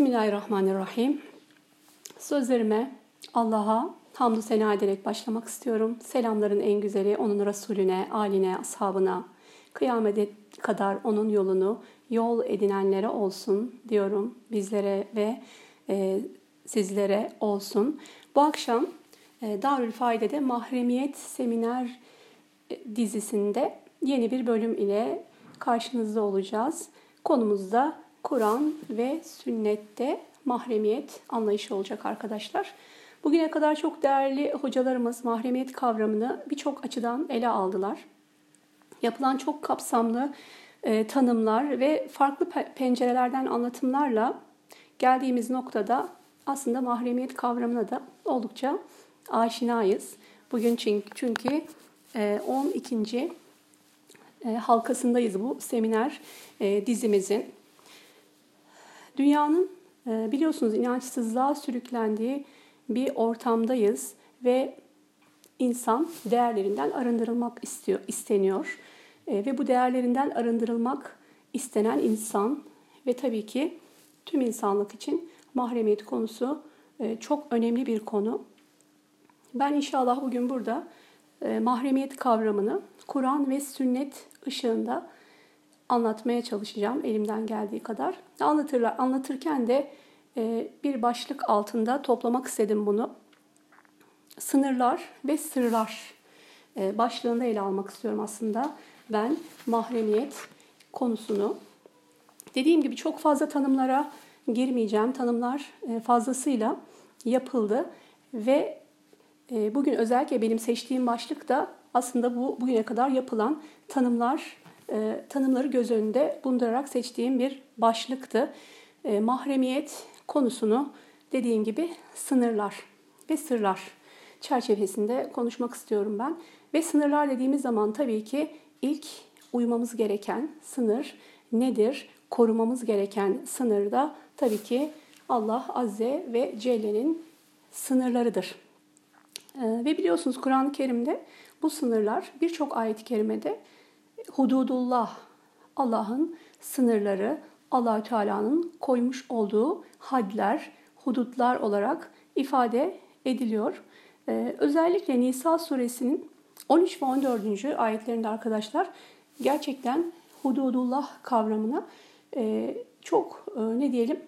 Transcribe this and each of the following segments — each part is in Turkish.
Bismillahirrahmanirrahim. Sözlerime Allah'a hamdü sena ederek başlamak istiyorum. Selamların en güzeli onun Resulüne, aline, ashabına, kıyamete kadar onun yolunu yol edinenlere olsun diyorum. Bizlere ve e, sizlere olsun. Bu akşam e, Darül Fayde'de Mahremiyet Seminer e, dizisinde yeni bir bölüm ile karşınızda olacağız. Konumuz da Kur'an ve sünnette mahremiyet anlayışı olacak arkadaşlar. Bugüne kadar çok değerli hocalarımız mahremiyet kavramını birçok açıdan ele aldılar. Yapılan çok kapsamlı e, tanımlar ve farklı pencerelerden anlatımlarla geldiğimiz noktada aslında mahremiyet kavramına da oldukça aşinayız. Bugün çünkü, çünkü e, 12. E, halkasındayız bu seminer e, dizimizin. Dünyanın e, biliyorsunuz inançsızlığa sürüklendiği bir ortamdayız ve insan değerlerinden arındırılmak istiyor, isteniyor. E, ve bu değerlerinden arındırılmak istenen insan ve tabii ki tüm insanlık için mahremiyet konusu e, çok önemli bir konu. Ben inşallah bugün burada mahremiyet kavramını Kur'an ve sünnet ışığında anlatmaya çalışacağım elimden geldiği kadar. Anlatırlar, anlatırken de e, bir başlık altında toplamak istedim bunu. Sınırlar ve sırlar e, başlığında ele almak istiyorum aslında. Ben mahremiyet konusunu. Dediğim gibi çok fazla tanımlara girmeyeceğim. Tanımlar e, fazlasıyla yapıldı ve e, bugün özellikle benim seçtiğim başlık da aslında bu bugüne kadar yapılan tanımlar e, tanımları göz önünde bulundurarak seçtiğim bir başlıktı. E, mahremiyet konusunu dediğim gibi sınırlar ve sırlar çerçevesinde konuşmak istiyorum ben. Ve sınırlar dediğimiz zaman tabii ki ilk uymamız gereken sınır nedir? Korumamız gereken sınır da tabii ki Allah Azze ve Celle'nin sınırlarıdır. Ee, ve biliyorsunuz Kur'an-ı Kerim'de bu sınırlar birçok ayet-i kerimede hududullah, Allah'ın sınırları, Allahü Teala'nın koymuş olduğu hadler, hudutlar olarak ifade ediliyor. Ee, özellikle Nisa suresinin 13 ve 14. ayetlerinde arkadaşlar gerçekten hududullah kavramına e, çok e, ne diyelim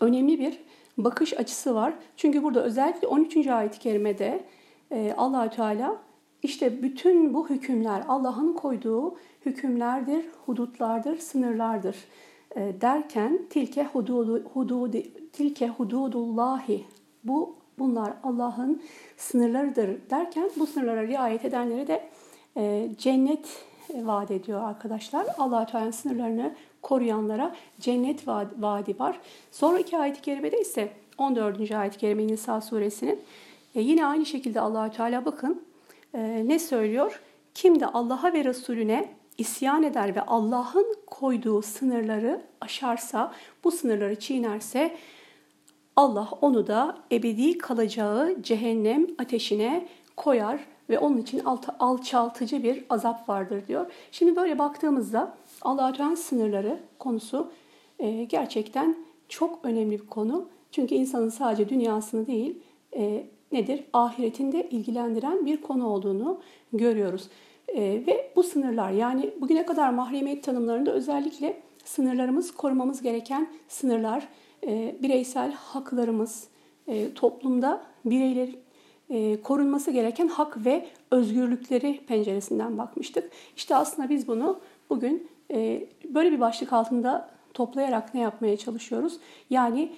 önemli bir bakış açısı var. Çünkü burada özellikle 13. ayet-i kerimede e, Allahü Teala işte bütün bu hükümler Allah'ın koyduğu hükümlerdir, hudutlardır, sınırlardır e, derken tilke hududu, hududi, tilke hududullahi bu bunlar Allah'ın sınırlarıdır derken bu sınırlara riayet edenleri de e, cennet vaat ediyor arkadaşlar. Allah Teala'nın sınırlarını koruyanlara cennet vaadi var. Sonraki ayet-i kerimede ise 14. ayet-i kerime Nisa suresinin e, yine aynı şekilde Allah Teala bakın e, ne söylüyor? Kim de Allah'a ve Resulüne isyan eder ve Allah'ın koyduğu sınırları aşarsa, bu sınırları çiğnerse Allah onu da ebedi kalacağı cehennem ateşine koyar ve onun için alçaltıcı bir azap vardır diyor. Şimdi böyle baktığımızda Allah'ın sınırları konusu e, gerçekten çok önemli bir konu. Çünkü insanın sadece dünyasını değil, e, nedir? Ahiretinde ilgilendiren bir konu olduğunu görüyoruz. E, ve bu sınırlar yani bugüne kadar mahremiyet tanımlarında özellikle sınırlarımız korumamız gereken sınırlar, e, bireysel haklarımız, e, toplumda bireyler e, korunması gereken hak ve özgürlükleri penceresinden bakmıştık. İşte aslında biz bunu bugün e, böyle bir başlık altında toplayarak ne yapmaya çalışıyoruz? Yani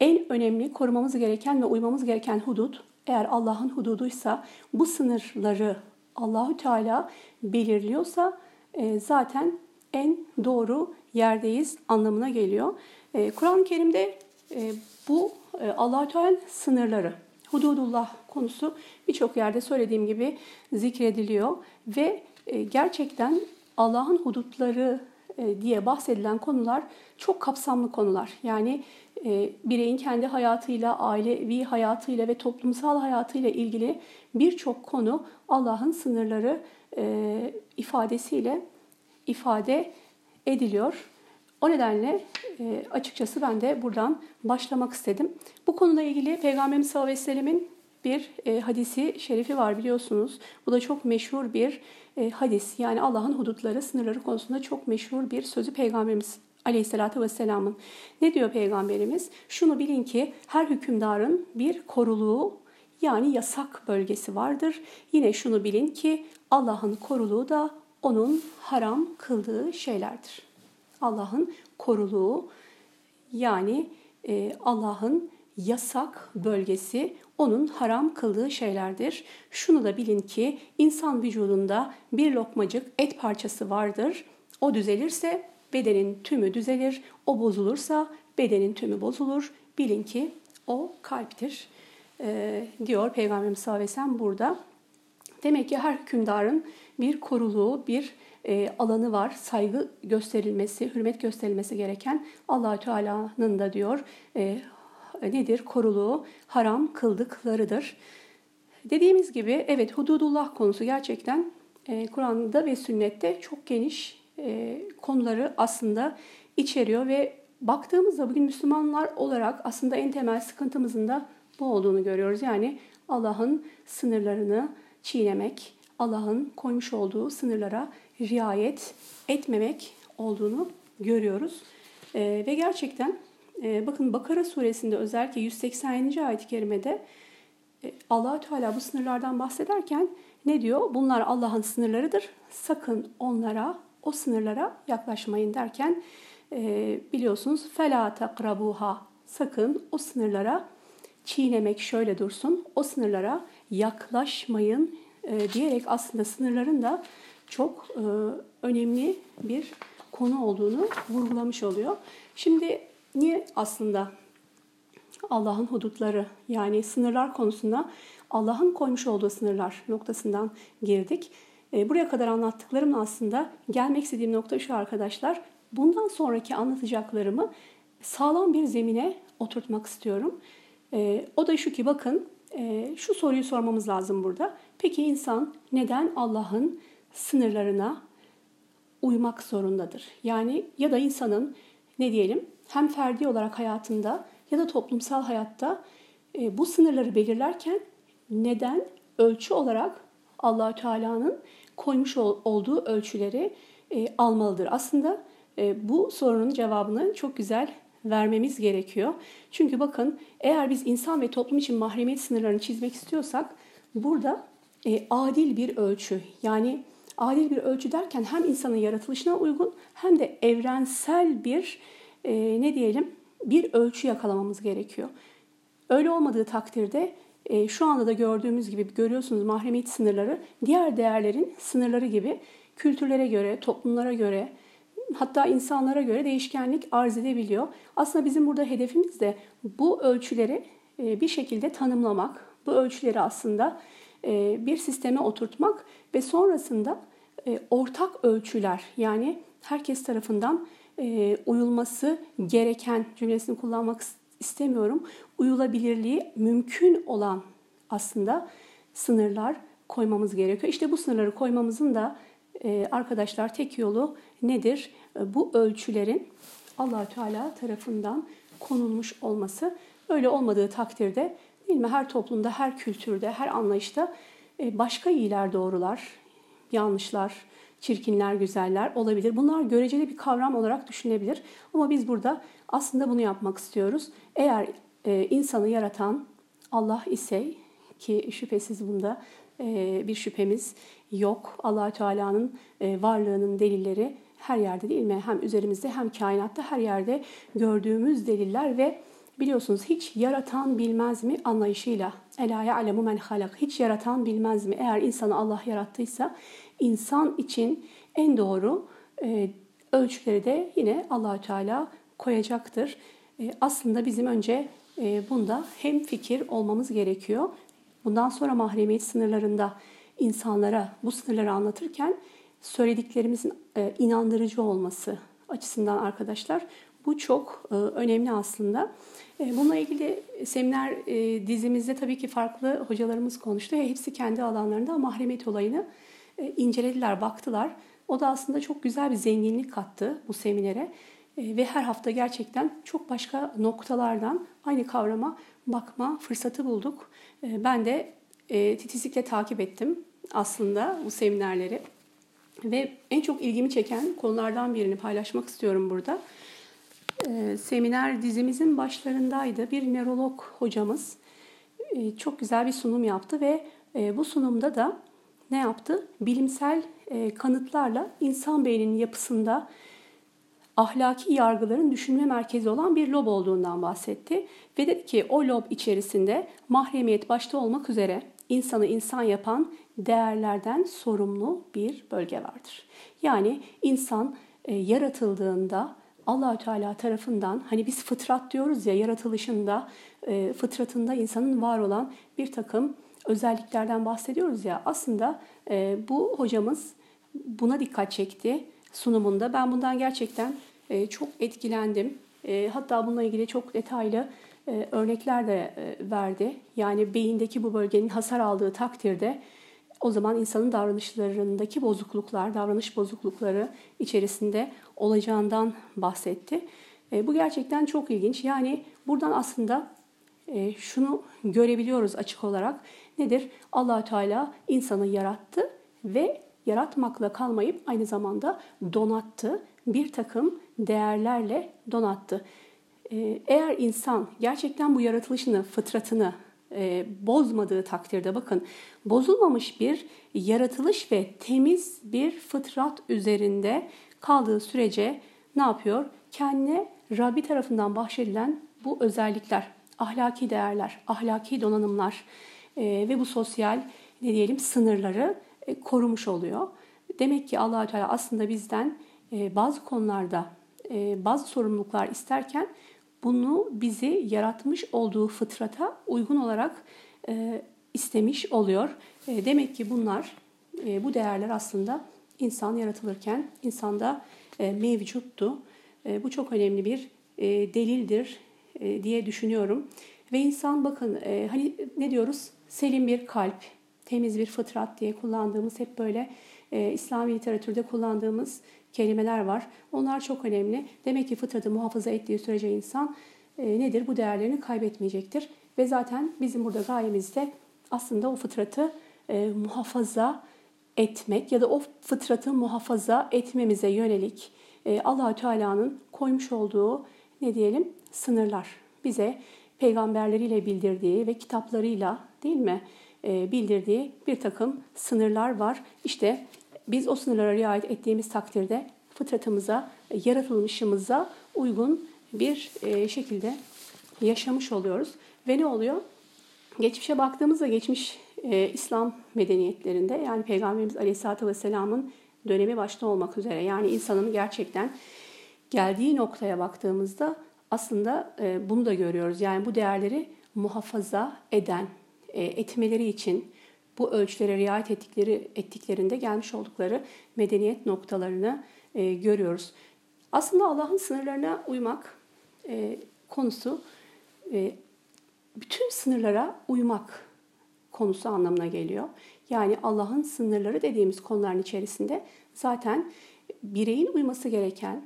en önemli korumamız gereken ve uymamız gereken hudut eğer Allah'ın hududuysa bu sınırları Allahü Teala belirliyorsa e, zaten en doğru yerdeyiz anlamına geliyor. E, Kur'an-ı Kerim'de e, bu e, Allahü Teala'nın sınırları, hududullah konusu birçok yerde söylediğim gibi zikrediliyor ve e, gerçekten Allah'ın hudutları e, diye bahsedilen konular çok kapsamlı konular. Yani bireyin kendi hayatıyla, ailevi hayatıyla ve toplumsal hayatıyla ilgili birçok konu Allah'ın sınırları e, ifadesiyle ifade ediliyor. O nedenle e, açıkçası ben de buradan başlamak istedim. Bu konuyla ilgili Peygamberimiz sallallahu aleyhi ve sellemin bir e, hadisi şerifi var biliyorsunuz. Bu da çok meşhur bir e, hadis. Yani Allah'ın hudutları, sınırları konusunda çok meşhur bir sözü Peygamberimiz Aleyhisselatü Vesselam'ın. Ne diyor Peygamberimiz? Şunu bilin ki her hükümdarın bir koruluğu yani yasak bölgesi vardır. Yine şunu bilin ki Allah'ın koruluğu da onun haram kıldığı şeylerdir. Allah'ın koruluğu yani e, Allah'ın yasak bölgesi onun haram kıldığı şeylerdir. Şunu da bilin ki insan vücudunda bir lokmacık et parçası vardır. O düzelirse bedenin tümü düzelir. O bozulursa bedenin tümü bozulur. Bilin ki o kalptir e, diyor Peygamberimiz sallallahu aleyhi ve sellem burada. Demek ki her hükümdarın bir koruluğu, bir e, alanı var. Saygı gösterilmesi, hürmet gösterilmesi gereken allah Teala'nın da diyor e, nedir? Koruluğu haram kıldıklarıdır. Dediğimiz gibi evet hududullah konusu gerçekten e, Kur'an'da ve sünnette çok geniş e, konuları aslında içeriyor ve baktığımızda bugün Müslümanlar olarak aslında en temel sıkıntımızın da bu olduğunu görüyoruz. Yani Allah'ın sınırlarını çiğnemek, Allah'ın koymuş olduğu sınırlara riayet etmemek olduğunu görüyoruz. E, ve gerçekten e, bakın Bakara suresinde özellikle 180. ayet-i kerimede e, allah Teala bu sınırlardan bahsederken ne diyor? Bunlar Allah'ın sınırlarıdır. Sakın onlara, o sınırlara yaklaşmayın derken e, biliyorsunuz fela takrabuha sakın o sınırlara çiğnemek şöyle dursun o sınırlara yaklaşmayın e, diyerek aslında sınırların da çok e, önemli bir konu olduğunu vurgulamış oluyor. Şimdi niye aslında Allah'ın hudutları yani sınırlar konusunda Allah'ın koymuş olduğu sınırlar noktasından girdik. E, buraya kadar anlattıklarım aslında gelmek istediğim nokta şu arkadaşlar. Bundan sonraki anlatacaklarımı sağlam bir zemine oturtmak istiyorum. E, o da şu ki bakın e, şu soruyu sormamız lazım burada. Peki insan neden Allah'ın sınırlarına uymak zorundadır? Yani ya da insanın ne diyelim hem ferdi olarak hayatında ya da toplumsal hayatta e, bu sınırları belirlerken neden ölçü olarak allah Teala'nın koymuş ol, olduğu ölçüleri e, almalıdır? Aslında e, bu sorunun cevabını çok güzel vermemiz gerekiyor. Çünkü bakın eğer biz insan ve toplum için mahremiyet sınırlarını çizmek istiyorsak burada e, adil bir ölçü yani adil bir ölçü derken hem insanın yaratılışına uygun hem de evrensel bir ne diyelim bir ölçü yakalamamız gerekiyor. Öyle olmadığı takdirde e, şu anda da gördüğümüz gibi görüyorsunuz mahremiyet sınırları diğer değerlerin sınırları gibi kültürlere göre, toplumlara göre, hatta insanlara göre değişkenlik arz edebiliyor. Aslında bizim burada hedefimiz de bu ölçüleri e, bir şekilde tanımlamak, bu ölçüleri aslında e, bir sisteme oturtmak ve sonrasında e, ortak ölçüler yani herkes tarafından uyulması gereken cümlesini kullanmak istemiyorum. Uyulabilirliği mümkün olan aslında sınırlar koymamız gerekiyor. İşte bu sınırları koymamızın da arkadaşlar tek yolu nedir? Bu ölçülerin allah Teala tarafından konulmuş olması. Öyle olmadığı takdirde değil mi? Her toplumda, her kültürde, her anlayışta e, başka iyiler, doğrular, yanlışlar, çirkinler, güzeller olabilir. Bunlar göreceli bir kavram olarak düşünebilir. Ama biz burada aslında bunu yapmak istiyoruz. Eğer e, insanı yaratan Allah ise ki şüphesiz bunda e, bir şüphemiz yok. allah Teala'nın varlığının delilleri her yerde değil mi? Hem üzerimizde hem kainatta her yerde gördüğümüz deliller ve biliyorsunuz hiç yaratan bilmez mi anlayışıyla. Ela ya'lemu men halak. Hiç yaratan bilmez mi? Eğer insanı Allah yarattıysa insan için en doğru e, ölçüleri de yine allah Teala koyacaktır. E, aslında bizim önce e, bunda hem fikir olmamız gerekiyor. Bundan sonra mahremiyet sınırlarında insanlara bu sınırları anlatırken söylediklerimizin e, inandırıcı olması açısından arkadaşlar bu çok önemli aslında. E, bununla ilgili seminer dizimizde tabii ki farklı hocalarımız konuştu. Hepsi kendi alanlarında mahremiyet olayını incelediler, baktılar. O da aslında çok güzel bir zenginlik kattı bu seminere. E, ve her hafta gerçekten çok başka noktalardan aynı kavrama bakma fırsatı bulduk. E, ben de e, titizlikle takip ettim aslında bu seminerleri. Ve en çok ilgimi çeken konulardan birini paylaşmak istiyorum burada. E, seminer dizimizin başlarındaydı. Bir nörolog hocamız e, çok güzel bir sunum yaptı ve e, bu sunumda da ne yaptı? Bilimsel kanıtlarla insan beyninin yapısında ahlaki yargıların düşünme merkezi olan bir lob olduğundan bahsetti. Ve dedi ki o lob içerisinde mahremiyet başta olmak üzere insanı insan yapan değerlerden sorumlu bir bölge vardır. Yani insan e, yaratıldığında Allahü Teala tarafından hani biz fıtrat diyoruz ya yaratılışında e, fıtratında insanın var olan bir takım özelliklerden bahsediyoruz ya aslında e, bu hocamız buna dikkat çekti sunumunda. Ben bundan gerçekten e, çok etkilendim. E, hatta bununla ilgili çok detaylı e, örnekler de e, verdi. Yani beyindeki bu bölgenin hasar aldığı takdirde o zaman insanın davranışlarındaki bozukluklar, davranış bozuklukları içerisinde olacağından bahsetti. E, bu gerçekten çok ilginç. Yani buradan aslında e, şunu görebiliyoruz açık olarak. Nedir? allah Teala insanı yarattı ve yaratmakla kalmayıp aynı zamanda donattı. Bir takım değerlerle donattı. E, eğer insan gerçekten bu yaratılışını, fıtratını e, bozmadığı takdirde bakın bozulmamış bir yaratılış ve temiz bir fıtrat üzerinde kaldığı sürece ne yapıyor? Kendine Rabbi tarafından bahşedilen bu özellikler, ahlaki değerler, ahlaki donanımlar e, ve bu sosyal ne diyelim sınırları e, korumuş oluyor. Demek ki allah Teala aslında bizden e, bazı konularda e, bazı sorumluluklar isterken bunu bizi yaratmış olduğu fıtrata uygun olarak e, istemiş oluyor. E, demek ki bunlar, bu değerler aslında insan yaratılırken insanda mevcuttu. Bu çok önemli bir delildir diye düşünüyorum. Ve insan bakın hani ne diyoruz? Selim bir kalp, temiz bir fıtrat diye kullandığımız hep böyle İslami literatürde kullandığımız kelimeler var. Onlar çok önemli. Demek ki fıtratı muhafaza ettiği sürece insan e, nedir? Bu değerlerini kaybetmeyecektir. Ve zaten bizim burada gayemiz de aslında o fıtratı e, muhafaza etmek ya da o fıtratı muhafaza etmemize yönelik e, Allahü Teala'nın koymuş olduğu ne diyelim sınırlar. Bize peygamberleriyle bildirdiği ve kitaplarıyla değil mi e, bildirdiği bir takım sınırlar var. İşte biz o sınırlara riayet ettiğimiz takdirde fıtratımıza, yaratılmışımıza uygun bir e, şekilde yaşamış oluyoruz. Ve ne oluyor? Geçmişe baktığımızda geçmiş e, İslam medeniyetlerinde yani Peygamberimiz Aleyhisselatü Vesselam'ın dönemi başta olmak üzere yani insanın gerçekten geldiği noktaya baktığımızda aslında e, bunu da görüyoruz. Yani bu değerleri muhafaza eden, e, etmeleri için bu ölçülere riayet ettikleri ettiklerinde gelmiş oldukları medeniyet noktalarını e, görüyoruz. Aslında Allah'ın sınırlarına uymak e, konusu e, bütün sınırlara uymak konusu anlamına geliyor. Yani Allah'ın sınırları dediğimiz konuların içerisinde zaten bireyin uyması gereken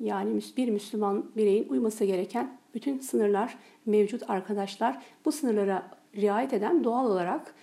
yani bir Müslüman bireyin uyması gereken bütün sınırlar mevcut arkadaşlar. Bu sınırlara riayet eden doğal olarak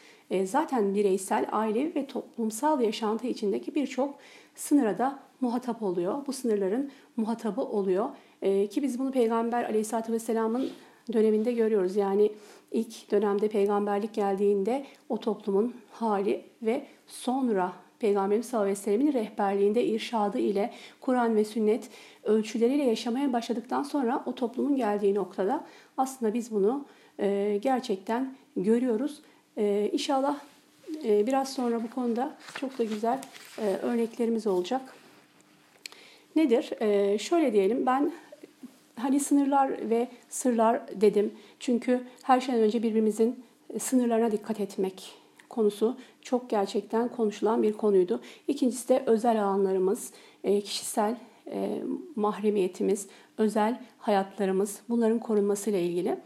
zaten bireysel, aile ve toplumsal yaşantı içindeki birçok sınıra da muhatap oluyor. Bu sınırların muhatabı oluyor. E, ki biz bunu Peygamber Aleyhisselatü Vesselam'ın döneminde görüyoruz. Yani ilk dönemde peygamberlik geldiğinde o toplumun hali ve sonra Peygamberimiz sallallahu aleyhi ve sellemin rehberliğinde, irşadı ile Kur'an ve sünnet ölçüleriyle yaşamaya başladıktan sonra o toplumun geldiği noktada aslında biz bunu e, gerçekten görüyoruz. E, inşallah e, biraz sonra bu konuda çok da güzel e, örneklerimiz olacak. Nedir? E, şöyle diyelim ben hani sınırlar ve sırlar dedim. Çünkü her şeyden önce birbirimizin sınırlarına dikkat etmek konusu çok gerçekten konuşulan bir konuydu. İkincisi de özel alanlarımız, e, kişisel mahremiyetimiz, özel hayatlarımız bunların korunmasıyla ilgili.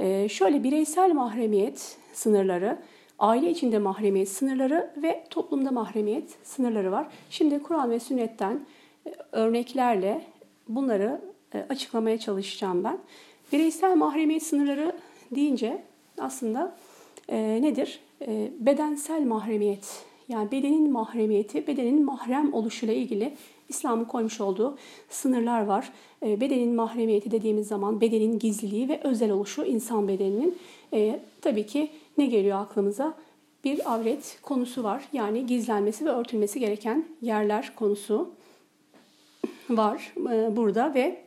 E, şöyle bireysel mahremiyet sınırları, aile içinde mahremiyet sınırları ve toplumda mahremiyet sınırları var. Şimdi Kur'an ve sünnetten örneklerle bunları e, açıklamaya çalışacağım ben. Bireysel mahremiyet sınırları deyince aslında e, nedir? E, bedensel mahremiyet yani bedenin mahremiyeti, bedenin mahrem oluşuyla ilgili İslam'ın koymuş olduğu sınırlar var. E, bedenin mahremiyeti dediğimiz zaman bedenin gizliliği ve özel oluşu insan bedeninin. E, tabii ki ne geliyor aklımıza? Bir avret konusu var. Yani gizlenmesi ve örtülmesi gereken yerler konusu var e, burada ve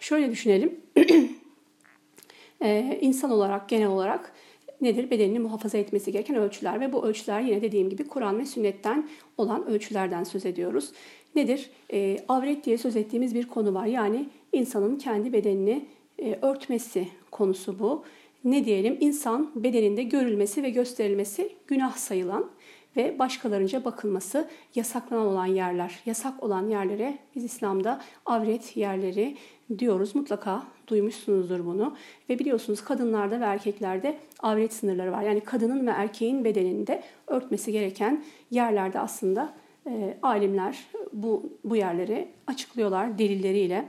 şöyle düşünelim. e, insan olarak genel olarak nedir? Bedenini muhafaza etmesi gereken ölçüler ve bu ölçüler yine dediğim gibi Kur'an ve sünnetten olan ölçülerden söz ediyoruz. Nedir? E, avret diye söz ettiğimiz bir konu var. Yani insanın kendi bedenini e, örtmesi konusu bu. Ne diyelim? İnsan bedeninde görülmesi ve gösterilmesi günah sayılan ve başkalarınca bakılması yasaklanan olan yerler, yasak olan yerlere biz İslam'da avret yerleri diyoruz. Mutlaka duymuşsunuzdur bunu. Ve biliyorsunuz kadınlarda ve erkeklerde avret sınırları var. Yani kadının ve erkeğin bedeninde örtmesi gereken yerlerde aslında e, alimler bu, bu yerleri açıklıyorlar delilleriyle.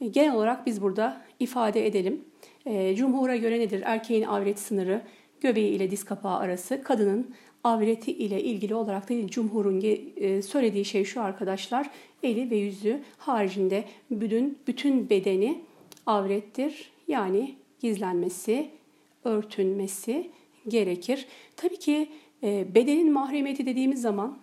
E, genel olarak biz burada ifade edelim. E, cumhura göre nedir? Erkeğin avret sınırı göbeği ile diz kapağı arası, kadının avreti ile ilgili olarak da cumhurun e, söylediği şey şu arkadaşlar. Eli ve yüzü haricinde bütün bütün bedeni avrettir. Yani gizlenmesi, örtünmesi gerekir. Tabii ki e, bedenin mahremiyeti dediğimiz zaman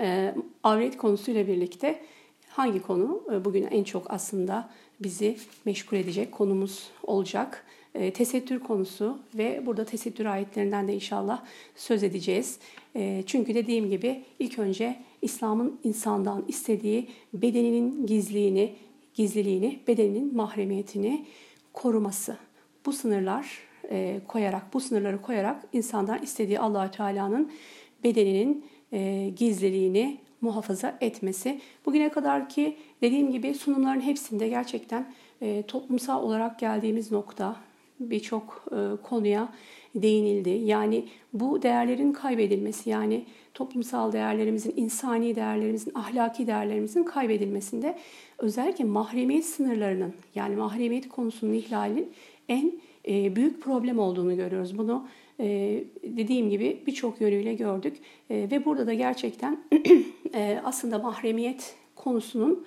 e, avret konusuyla birlikte hangi konu bugün en çok aslında bizi meşgul edecek konumuz olacak? E, tesettür konusu ve burada tesettür ayetlerinden de inşallah söz edeceğiz. E, çünkü dediğim gibi ilk önce İslam'ın insandan istediği bedeninin gizliğini, gizliliğini, bedeninin mahremiyetini koruması. Bu sınırlar e, koyarak, bu sınırları koyarak insandan istediği allah Teala'nın bedeninin e, gizliliğini muhafaza etmesi. Bugüne kadar ki dediğim gibi sunumların hepsinde gerçekten toplumsal olarak geldiğimiz nokta birçok e, konuya değinildi. Yani bu değerlerin kaybedilmesi yani toplumsal değerlerimizin, insani değerlerimizin, ahlaki değerlerimizin kaybedilmesinde özellikle mahremiyet sınırlarının yani mahremiyet konusunun ihlalinin en e, büyük problem olduğunu görüyoruz. Bunu e, dediğim gibi birçok yönüyle gördük ve burada da gerçekten aslında mahremiyet konusunun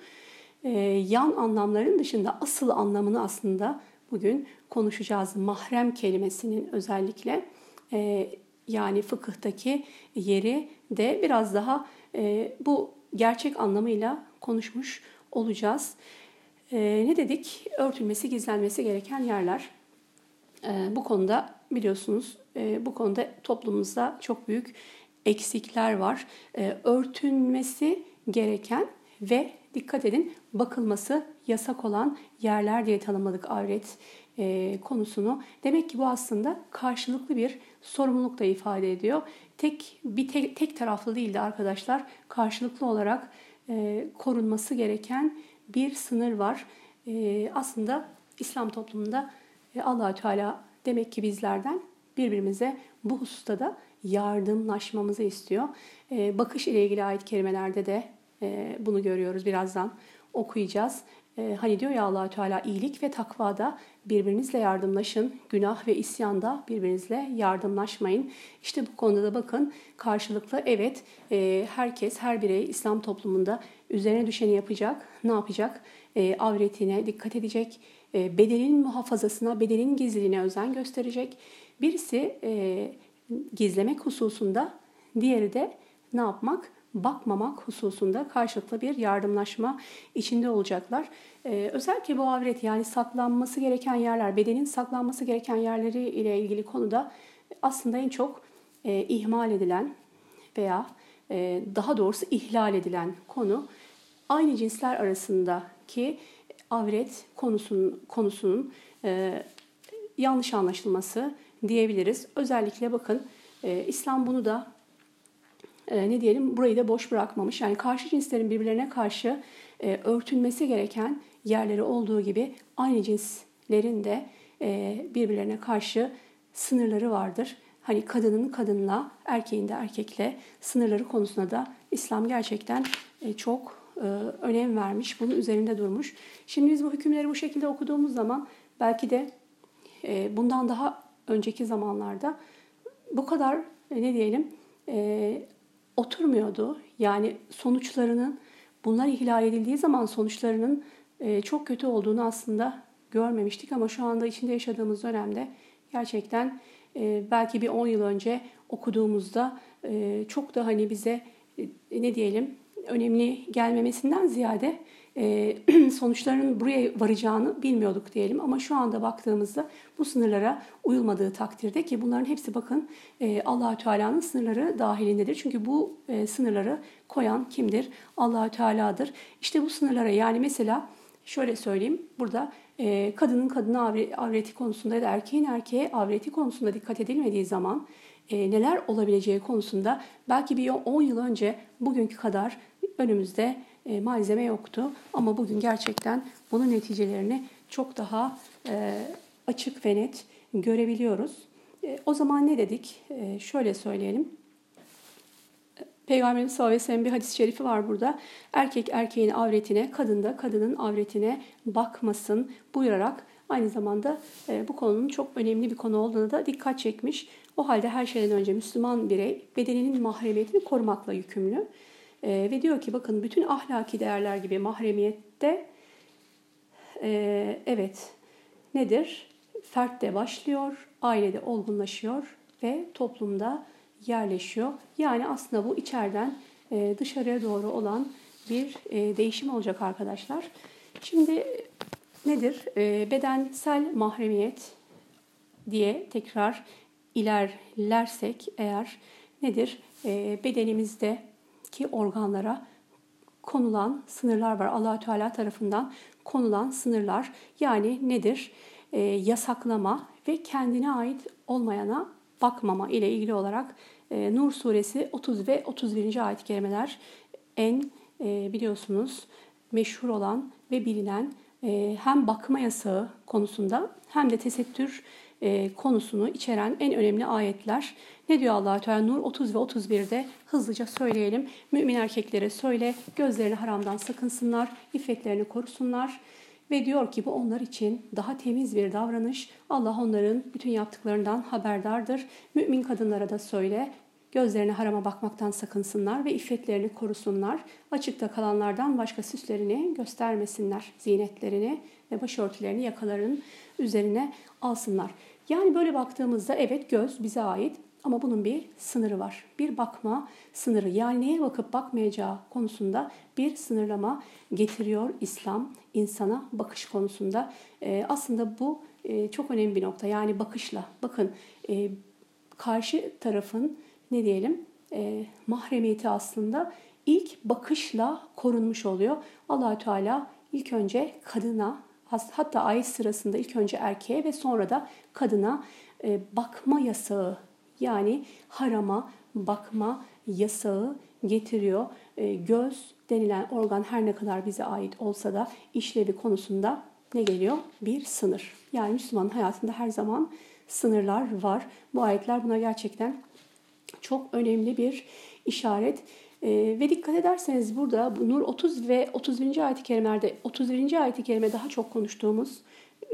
yan anlamların dışında asıl anlamını aslında bugün konuşacağız. Mahrem kelimesinin özellikle e, yani fıkıhtaki yeri de biraz daha e, bu gerçek anlamıyla konuşmuş olacağız. E, ne dedik? Örtülmesi, gizlenmesi gereken yerler. E, bu konuda biliyorsunuz e, bu konuda toplumumuzda çok büyük eksikler var. E, örtünmesi gereken ve dikkat edin bakılması yasak olan yerler diye tanımladık avret e, konusunu. Demek ki bu aslında karşılıklı bir sorumluluk da ifade ediyor. Tek bir tek, tek taraflı değil de arkadaşlar karşılıklı olarak e, korunması gereken bir sınır var. E, aslında İslam toplumunda e, allah Teala demek ki bizlerden birbirimize bu hususta da yardımlaşmamızı istiyor. E, bakış ile ilgili ayet kelimelerde de e, bunu görüyoruz birazdan okuyacağız. E, hani diyor ya allah Teala iyilik ve takvada birbirinizle yardımlaşın. Günah ve isyanda birbirinizle yardımlaşmayın. İşte bu konuda da bakın karşılıklı evet e, herkes, her birey İslam toplumunda üzerine düşeni yapacak. Ne yapacak? E, avretine dikkat edecek. E, bedenin muhafazasına, bedenin gizliliğine özen gösterecek. Birisi e, gizlemek hususunda, diğeri de ne yapmak? Bakmamak hususunda karşılıklı bir yardımlaşma içinde olacaklar. Ee, özellikle bu avret yani saklanması gereken yerler, bedenin saklanması gereken yerleri ile ilgili konuda aslında en çok e, ihmal edilen veya e, daha doğrusu ihlal edilen konu aynı cinsler arasındaki avret konusunun, konusunun e, yanlış anlaşılması diyebiliriz. Özellikle bakın e, İslam bunu da e, ne diyelim burayı da boş bırakmamış. Yani karşı cinslerin birbirlerine karşı e, örtülmesi gereken yerleri olduğu gibi aynı cinslerin de e, birbirlerine karşı sınırları vardır. Hani kadının kadınla, erkeğin de erkekle sınırları konusunda da İslam gerçekten e, çok e, önem vermiş, bunun üzerinde durmuş. Şimdi biz bu hükümleri bu şekilde okuduğumuz zaman belki de e, bundan daha önceki zamanlarda bu kadar e, ne diyelim e, oturmuyordu. Yani sonuçlarının bunlar ihlal edildiği zaman sonuçlarının e, çok kötü olduğunu aslında görmemiştik ama şu anda içinde yaşadığımız dönemde gerçekten e, belki bir 10 yıl önce okuduğumuzda e, çok da hani bize ne diyelim önemli gelmemesinden ziyade e, sonuçlarının buraya varacağını bilmiyorduk diyelim. Ama şu anda baktığımızda bu sınırlara uyulmadığı takdirde ki bunların hepsi bakın e, Allahü Teala'nın sınırları dahilindedir. Çünkü bu e, sınırları koyan kimdir? Allahü Teala'dır. İşte bu sınırlara yani mesela şöyle söyleyeyim burada e, kadının kadına avreti konusunda ya da erkeğin erkeğe avreti konusunda dikkat edilmediği zaman e, neler olabileceği konusunda belki bir 10 yıl önce bugünkü kadar önümüzde e, malzeme yoktu. Ama bugün gerçekten bunun neticelerini çok daha e, açık ve net görebiliyoruz. E, o zaman ne dedik? Şöyle söyleyelim. Peygamberimiz sallallahu aleyhi ve sellem bir hadis-i şerifi var burada. Erkek erkeğin avretine, kadın da kadının avretine bakmasın buyurarak aynı zamanda bu konunun çok önemli bir konu olduğunu da dikkat çekmiş. O halde her şeyden önce Müslüman birey bedeninin mahremiyetini korumakla yükümlü. E, ve diyor ki bakın bütün ahlaki değerler gibi mahremiyette e, evet nedir? Fertte başlıyor, ailede olgunlaşıyor ve toplumda yerleşiyor. Yani aslında bu içeriden e, dışarıya doğru olan bir e, değişim olacak arkadaşlar. Şimdi nedir? E, bedensel mahremiyet diye tekrar ilerlersek eğer nedir? E, bedenimizde ki organlara konulan sınırlar var. allah Teala tarafından konulan sınırlar. Yani nedir? E, yasaklama ve kendine ait olmayana bakmama ile ilgili olarak e, Nur suresi 30 ve 31. ayet-i kerimeler en e, biliyorsunuz meşhur olan ve bilinen e, hem bakma yasağı konusunda hem de tesettür e, konusunu içeren en önemli ayetler. Ne diyor allah Teala Nur 30 ve 31'de hızlıca söyleyelim. Mümin erkeklere söyle gözlerini haramdan sakınsınlar, iffetlerini korusunlar. Ve diyor ki bu onlar için daha temiz bir davranış. Allah onların bütün yaptıklarından haberdardır. Mümin kadınlara da söyle Gözlerine harama bakmaktan sakınsınlar ve iffetlerini korusunlar. Açıkta kalanlardan başka süslerini göstermesinler. Zinetlerini ve başörtülerini yakaların üzerine alsınlar. Yani böyle baktığımızda evet göz bize ait ama bunun bir sınırı var. Bir bakma sınırı yani neye bakıp bakmayacağı konusunda bir sınırlama getiriyor İslam insana bakış konusunda. Ee, aslında bu e, çok önemli bir nokta. Yani bakışla bakın e, karşı tarafın ne diyelim e, mahremiyeti aslında ilk bakışla korunmuş oluyor. Allahü Teala ilk önce kadına hatta ayet sırasında ilk önce erkeğe ve sonra da kadına e, bakma yasağı yani harama bakma yasağı getiriyor. E, göz denilen organ her ne kadar bize ait olsa da işlevi konusunda ne geliyor? Bir sınır. Yani Müslümanın hayatında her zaman sınırlar var. Bu ayetler buna gerçekten çok önemli bir işaret. E, ve dikkat ederseniz burada Nur 30 ve 31. ayet-i kerimelerde 31. ayet-i kerime daha çok konuştuğumuz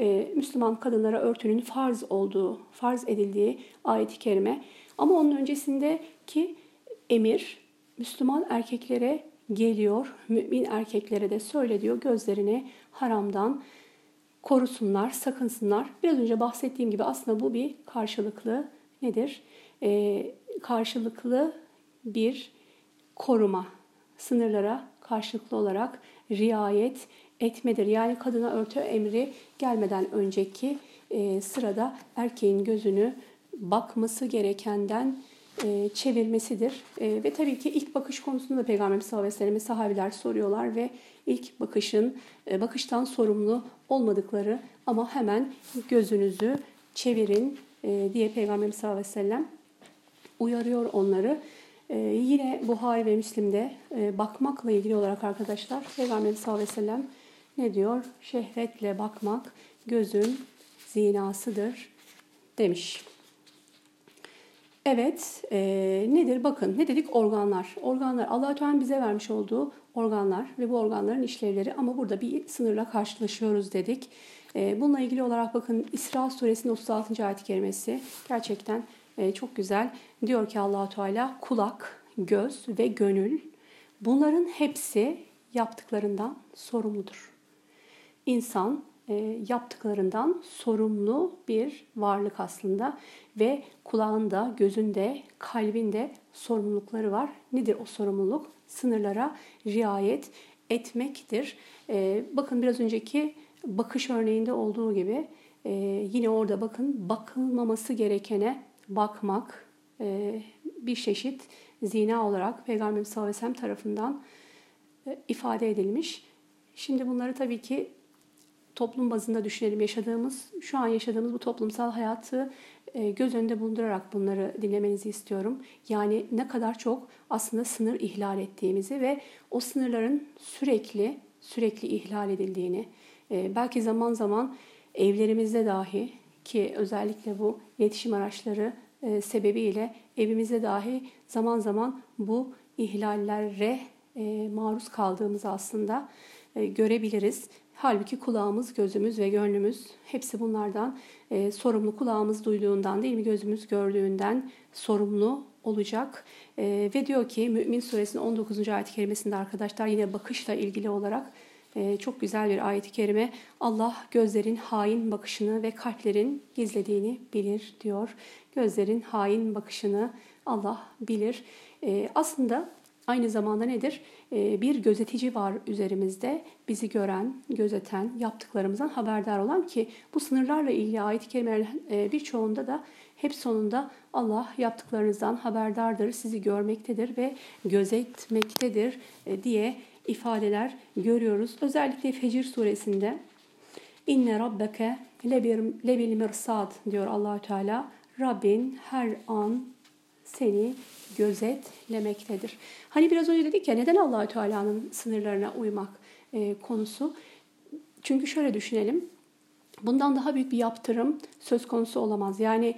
e, Müslüman kadınlara örtünün farz olduğu, farz edildiği ayet-i kerime. Ama onun öncesindeki emir Müslüman erkeklere geliyor, mümin erkeklere de söyle diyor gözlerini haramdan korusunlar, sakınsınlar. Biraz önce bahsettiğim gibi aslında bu bir karşılıklı nedir? Ee, karşılıklı bir koruma, sınırlara karşılıklı olarak riayet etmedir. Yani kadına örtü emri gelmeden önceki e, sırada erkeğin gözünü bakması gerekenden e, çevirmesidir. E, ve tabii ki ilk bakış konusunda da Peygamber sallallahu aleyhi sahabiler soruyorlar ve ilk bakışın bakıştan sorumlu olmadıkları ama hemen gözünüzü çevirin diye Peygamber sallallahu aleyhi ve sellem uyarıyor onları. Ee, yine Buhari ve Müslim'de e, bakmakla ilgili olarak arkadaşlar Peygamber sallallahu aleyhi ve sellem ne diyor? Şehvetle bakmak gözün zinasıdır demiş. Evet, e, nedir? Bakın ne dedik? Organlar. Organlar Allah Teala bize vermiş olduğu organlar ve bu organların işlevleri ama burada bir sınırla karşılaşıyoruz dedik. E, bununla ilgili olarak bakın İsra suresinin 36. ayet kerimesi gerçekten çok güzel. Diyor ki Allahu Teala kulak, göz ve gönül bunların hepsi yaptıklarından sorumludur. İnsan e, yaptıklarından sorumlu bir varlık aslında ve kulağında, gözünde, kalbinde sorumlulukları var. Nedir o sorumluluk? Sınırlara riayet etmektir. E, bakın biraz önceki bakış örneğinde olduğu gibi e, yine orada bakın bakılmaması gerekene bakmak bir çeşit zina olarak Peygamberimiz sallallahu aleyhi ve sellem tarafından ifade edilmiş. Şimdi bunları tabii ki toplum bazında düşünelim yaşadığımız, şu an yaşadığımız bu toplumsal hayatı e, göz önünde bulundurarak bunları dinlemenizi istiyorum. Yani ne kadar çok aslında sınır ihlal ettiğimizi ve o sınırların sürekli sürekli ihlal edildiğini, e, belki zaman zaman evlerimizde dahi ki özellikle bu iletişim araçları e, sebebiyle evimizde dahi zaman zaman bu ihlallere maruz kaldığımızı aslında görebiliriz. Halbuki kulağımız, gözümüz ve gönlümüz hepsi bunlardan e, sorumlu. Kulağımız duyduğundan değil mi gözümüz gördüğünden sorumlu olacak. E, ve diyor ki Mümin suresinin 19. ayet-i kerimesinde arkadaşlar yine bakışla ilgili olarak e, çok güzel bir ayet-i kerime. Allah gözlerin hain bakışını ve kalplerin gizlediğini bilir diyor. Gözlerin hain bakışını Allah bilir. E, aslında Aynı zamanda nedir? Ee, bir gözetici var üzerimizde. Bizi gören, gözeten, yaptıklarımızdan haberdar olan ki bu sınırlarla ilgili ayet-i kerimelerin e, birçoğunda da hep sonunda Allah yaptıklarınızdan haberdardır, sizi görmektedir ve gözetmektedir e, diye ifadeler görüyoruz. Özellikle Fecir suresinde İnne rabbeke lebil mirsad diyor Allahü Teala. Rabbin her an seni gözetlemektedir. Hani biraz önce dedik ya neden Allahü Teala'nın sınırlarına uymak e, konusu? Çünkü şöyle düşünelim. Bundan daha büyük bir yaptırım söz konusu olamaz. Yani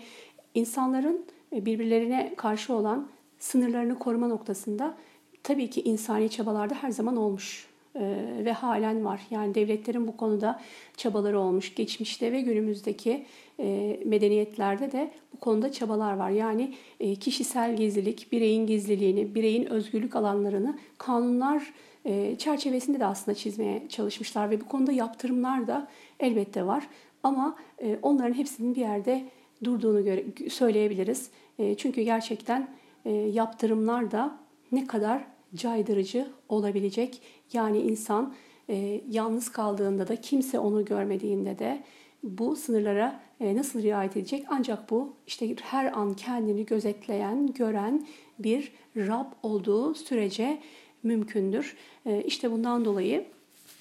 insanların e, birbirlerine karşı olan sınırlarını koruma noktasında tabii ki insani çabalarda her zaman olmuş e, ve halen var. Yani devletlerin bu konuda çabaları olmuş. Geçmişte ve günümüzdeki e, medeniyetlerde de bu konuda çabalar var. Yani e, kişisel gizlilik, bireyin gizliliğini, bireyin özgürlük alanlarını kanunlar çerçevesinde de aslında çizmeye çalışmışlar ve bu konuda yaptırımlar da elbette var. Ama onların hepsinin bir yerde durduğunu söyleyebiliriz. Çünkü gerçekten yaptırımlar da ne kadar caydırıcı olabilecek. Yani insan e, yalnız kaldığında da kimse onu görmediğinde de bu sınırlara e, nasıl riayet edecek? Ancak bu işte her an kendini gözetleyen, gören bir Rab olduğu sürece mümkündür. E, işte bundan dolayı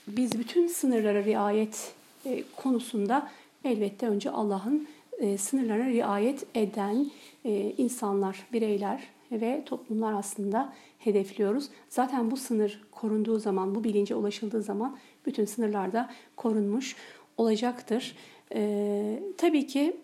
biz bütün sınırlara riayet e, konusunda elbette önce Allah'ın e, sınırlara riayet eden e, insanlar, bireyler ve toplumlar aslında hedefliyoruz. Zaten bu sınır korunduğu zaman, bu bilince ulaşıldığı zaman bütün sınırlar da korunmuş olacaktır. Ee, tabii ki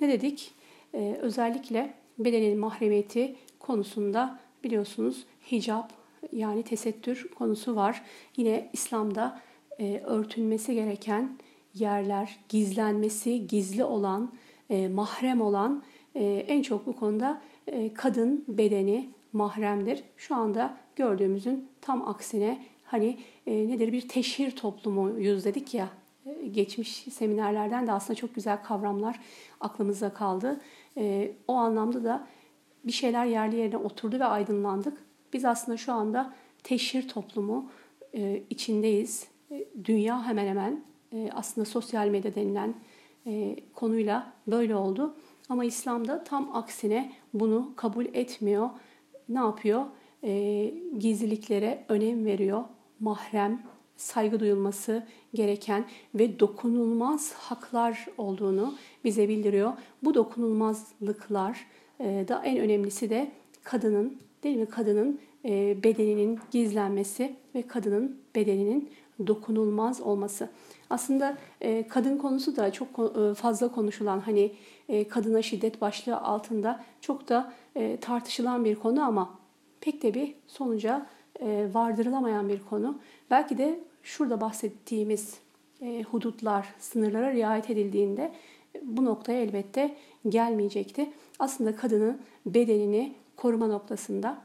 ne dedik? Ee, özellikle bedenin mahremiyeti konusunda biliyorsunuz hicap yani tesettür konusu var. Yine İslam'da e, örtülmesi gereken yerler, gizlenmesi, gizli olan, e, mahrem olan e, en çok bu konuda e, kadın bedeni mahremdir. Şu anda gördüğümüzün tam aksine hani e, nedir bir teşhir toplumuyuz dedik ya e, geçmiş seminerlerden de aslında çok güzel kavramlar aklımıza kaldı. E, o anlamda da bir şeyler yerli yerine oturdu ve aydınlandık. Biz aslında şu anda teşhir toplumu e, içindeyiz. E, dünya hemen hemen e, aslında sosyal medya denilen e, konuyla böyle oldu. Ama İslam'da tam aksine bunu kabul etmiyor. Ne yapıyor? E, gizliliklere önem veriyor. Mahrem, saygı duyulması gereken ve dokunulmaz haklar olduğunu bize bildiriyor. Bu dokunulmazlıklar e, da en önemlisi de kadının, değil mi? Kadının e, bedeninin gizlenmesi ve kadının bedeninin dokunulmaz olması. Aslında e, kadın konusu da çok e, fazla konuşulan hani e, kadına şiddet başlığı altında çok da e, tartışılan bir konu ama pek de bir sonuca e, vardırılamayan bir konu. Belki de şurada bahsettiğimiz e, hudutlar, sınırlara riayet edildiğinde bu noktaya elbette gelmeyecekti. Aslında kadını bedenini koruma noktasında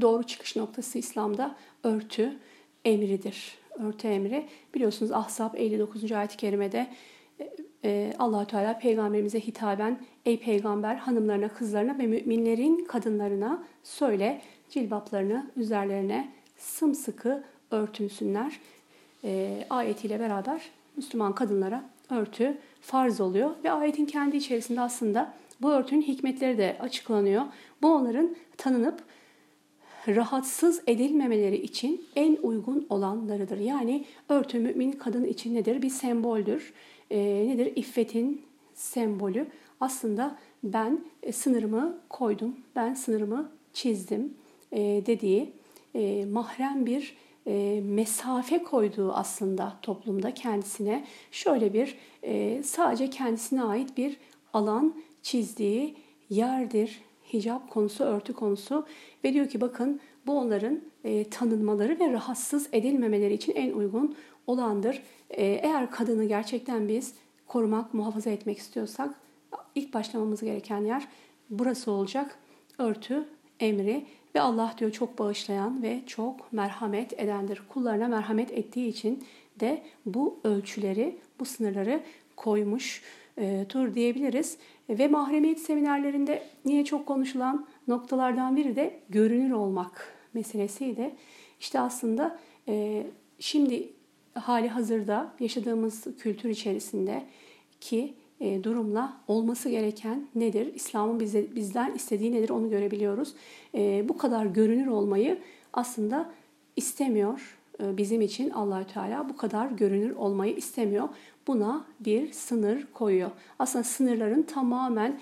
doğru çıkış noktası İslam'da örtü emridir. Örtü emri. Biliyorsunuz Ahzab 59. ayet-i kerimede e, e, allah Teala peygamberimize hitaben ey peygamber hanımlarına, kızlarına ve müminlerin kadınlarına söyle cilbaplarını üzerlerine sımsıkı örtünsünler. E, ayetiyle beraber Müslüman kadınlara örtü farz oluyor ve ayetin kendi içerisinde aslında bu örtünün hikmetleri de açıklanıyor. Bu onların tanınıp rahatsız edilmemeleri için en uygun olanlarıdır. Yani örtü mümin kadın için nedir? Bir semboldür. E, nedir? İffetin sembolü. Aslında ben e, sınırımı koydum, ben sınırımı çizdim e, dediği e, mahrem bir e, mesafe koyduğu aslında toplumda kendisine şöyle bir e, sadece kendisine ait bir alan çizdiği yerdir hicap konusu, örtü konusu ve diyor ki bakın bu onların e, tanınmaları ve rahatsız edilmemeleri için en uygun olandır. E, eğer kadını gerçekten biz korumak, muhafaza etmek istiyorsak ilk başlamamız gereken yer burası olacak. Örtü, emri ve Allah diyor çok bağışlayan ve çok merhamet edendir. Kullarına merhamet ettiği için de bu ölçüleri, bu sınırları koymuş e, tur diyebiliriz. Ve mahremiyet seminerlerinde niye çok konuşulan noktalardan biri de görünür olmak meselesiydi. İşte aslında e, şimdi hali hazırda yaşadığımız kültür içerisinde ki e, durumla olması gereken nedir? İslam'ın bize, bizden istediği nedir onu görebiliyoruz. E, bu kadar görünür olmayı aslında istemiyor e, bizim için Allahü Teala bu kadar görünür olmayı istemiyor. Buna bir sınır koyuyor. Aslında sınırların tamamen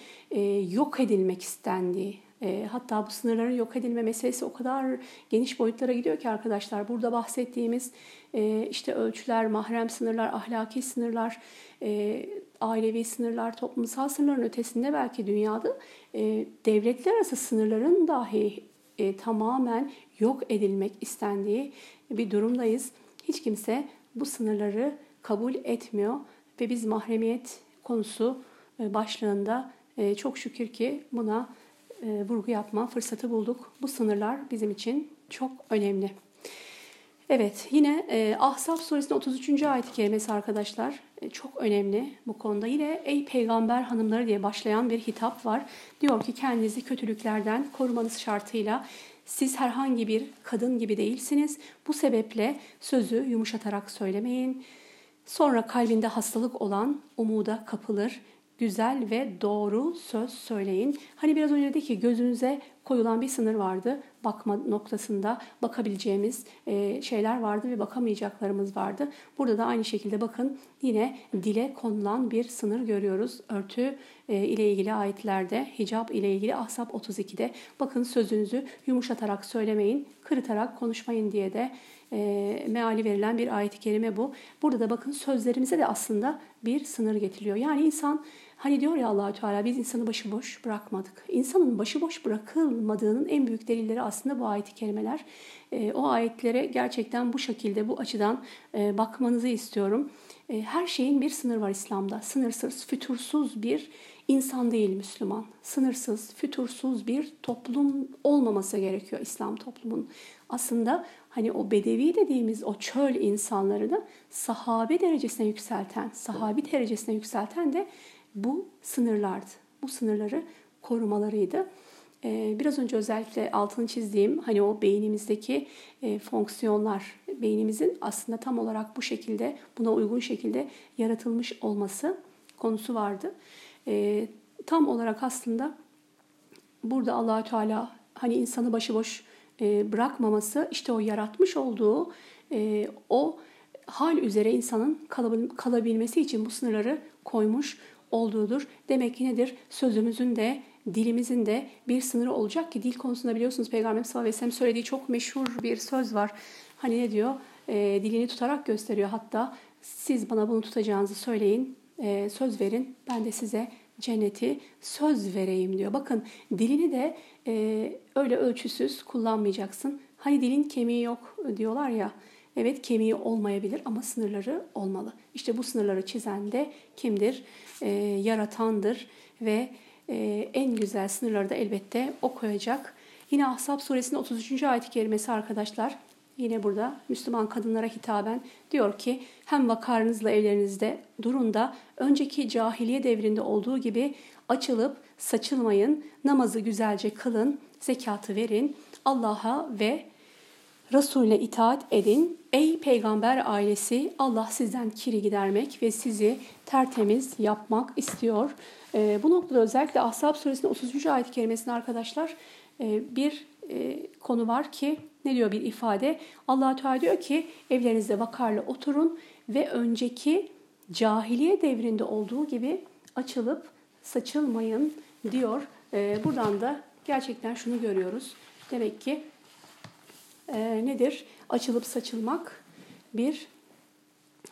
yok edilmek istendiği e, hatta bu sınırların yok edilme meselesi o kadar geniş boyutlara gidiyor ki arkadaşlar. Burada bahsettiğimiz e, işte ölçüler, mahrem sınırlar, ahlaki sınırlar, e, ailevi sınırlar, toplumsal sınırların ötesinde belki dünyada e, devletler arası sınırların dahi tamamen yok edilmek istendiği bir durumdayız. Hiç kimse bu sınırları kabul etmiyor ve biz mahremiyet konusu başlığında çok şükür ki buna e, vurgu yapma fırsatı bulduk. Bu sınırlar bizim için çok önemli. Evet yine e, Ahzab suresinin 33. ayet-i kerimesi arkadaşlar e, çok önemli bu konuda. Yine ey peygamber hanımları diye başlayan bir hitap var. Diyor ki kendinizi kötülüklerden korumanız şartıyla siz herhangi bir kadın gibi değilsiniz. Bu sebeple sözü yumuşatarak söylemeyin. Sonra kalbinde hastalık olan umuda kapılır güzel ve doğru söz söyleyin. Hani biraz önce dedi ki gözünüze koyulan bir sınır vardı. Bakma noktasında bakabileceğimiz e, şeyler vardı ve bakamayacaklarımız vardı. Burada da aynı şekilde bakın yine dile konulan bir sınır görüyoruz. Örtü e, ile ilgili ayetlerde, hicap ile ilgili Ahzab 32'de bakın sözünüzü yumuşatarak söylemeyin, kırıtarak konuşmayın diye de e, meali verilen bir ayet-i kerime bu. Burada da bakın sözlerimize de aslında bir sınır getiriyor. Yani insan Hani diyor ya Allahü Teala biz insanı başıboş bırakmadık. İnsanın başıboş bırakılmadığının en büyük delilleri aslında bu ayet-i kerimeler. E, o ayetlere gerçekten bu şekilde, bu açıdan e, bakmanızı istiyorum. E, her şeyin bir sınır var İslam'da. Sınırsız, fütursuz bir insan değil Müslüman. Sınırsız, fütursuz bir toplum olmaması gerekiyor İslam toplumun. Aslında hani o bedevi dediğimiz o çöl insanları da sahabe derecesine yükselten, sahabi derecesine yükselten de bu sınırlardı. Bu sınırları korumalarıydı. Ee, biraz önce özellikle altını çizdiğim hani o beynimizdeki e, fonksiyonlar, beynimizin aslında tam olarak bu şekilde, buna uygun şekilde yaratılmış olması konusu vardı. Ee, tam olarak aslında burada Allahü Teala hani insanı başıboş e, bırakmaması, işte o yaratmış olduğu e, o hal üzere insanın kalabilmesi için bu sınırları koymuş olduğudur. Demek ki nedir? Sözümüzün de dilimizin de bir sınırı olacak ki dil konusunda biliyorsunuz Peygamber sallallahu aleyhi ve sellem söylediği çok meşhur bir söz var. Hani ne diyor? E, dilini tutarak gösteriyor hatta siz bana bunu tutacağınızı söyleyin, e, söz verin ben de size cenneti söz vereyim diyor. Bakın dilini de e, öyle ölçüsüz kullanmayacaksın. Hani dilin kemiği yok diyorlar ya. Evet kemiği olmayabilir ama sınırları olmalı. İşte bu sınırları çizen de kimdir? E, yaratandır ve e, en güzel sınırları da elbette o koyacak. Yine Ahzab suresinin 33. ayet-i kerimesi arkadaşlar. Yine burada Müslüman kadınlara hitaben diyor ki hem vakarınızla evlerinizde durun da önceki cahiliye devrinde olduğu gibi açılıp saçılmayın, namazı güzelce kılın, zekatı verin, Allah'a ve Resulüne itaat edin. Ey peygamber ailesi Allah sizden kiri gidermek ve sizi tertemiz yapmak istiyor. E, bu noktada özellikle Ahzab suresinin 33. ayet-i kerimesinde arkadaşlar e, bir e, konu var ki ne diyor bir ifade? allah Teala diyor ki evlerinizde vakarla oturun ve önceki cahiliye devrinde olduğu gibi açılıp saçılmayın diyor. E, buradan da gerçekten şunu görüyoruz. Demek ki e, nedir? Açılıp saçılmak bir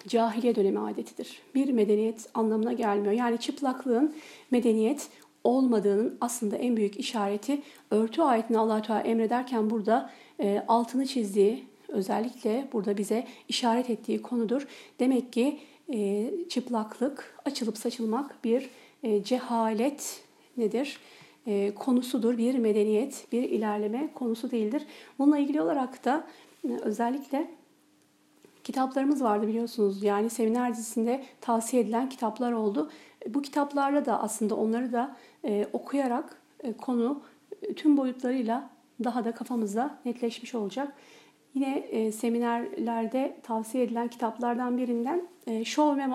cahiliye dönemi adetidir. Bir medeniyet anlamına gelmiyor. Yani çıplaklığın medeniyet olmadığının aslında en büyük işareti örtü ayetini allah Teala emrederken burada e, altını çizdiği özellikle burada bize işaret ettiği konudur. Demek ki e, çıplaklık, açılıp saçılmak bir e, cehalet nedir? E, konusudur. Bir medeniyet, bir ilerleme konusu değildir. Bununla ilgili olarak da e, özellikle kitaplarımız vardı biliyorsunuz. Yani seminer dizisinde tavsiye edilen kitaplar oldu. Bu kitaplarla da aslında onları da e, okuyarak e, konu e, tüm boyutlarıyla daha da kafamızda netleşmiş olacak. Yine e, seminerlerde tavsiye edilen kitaplardan birinden e, Şov ve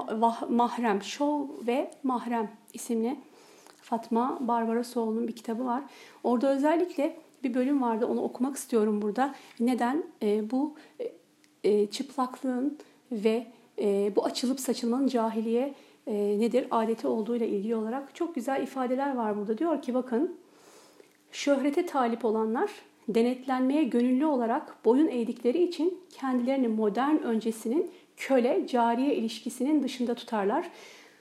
Mahrem, Şov ve Mahrem isimli Fatma Barbara bir kitabı var. Orada özellikle bir bölüm vardı onu okumak istiyorum burada. Neden? E, bu e çıplaklığın ve e, bu açılıp saçılmanın cahiliye e, nedir adeti olduğuyla ilgili olarak çok güzel ifadeler var burada. Diyor ki bakın şöhrete talip olanlar denetlenmeye gönüllü olarak boyun eğdikleri için kendilerini modern öncesinin köle cariye ilişkisinin dışında tutarlar.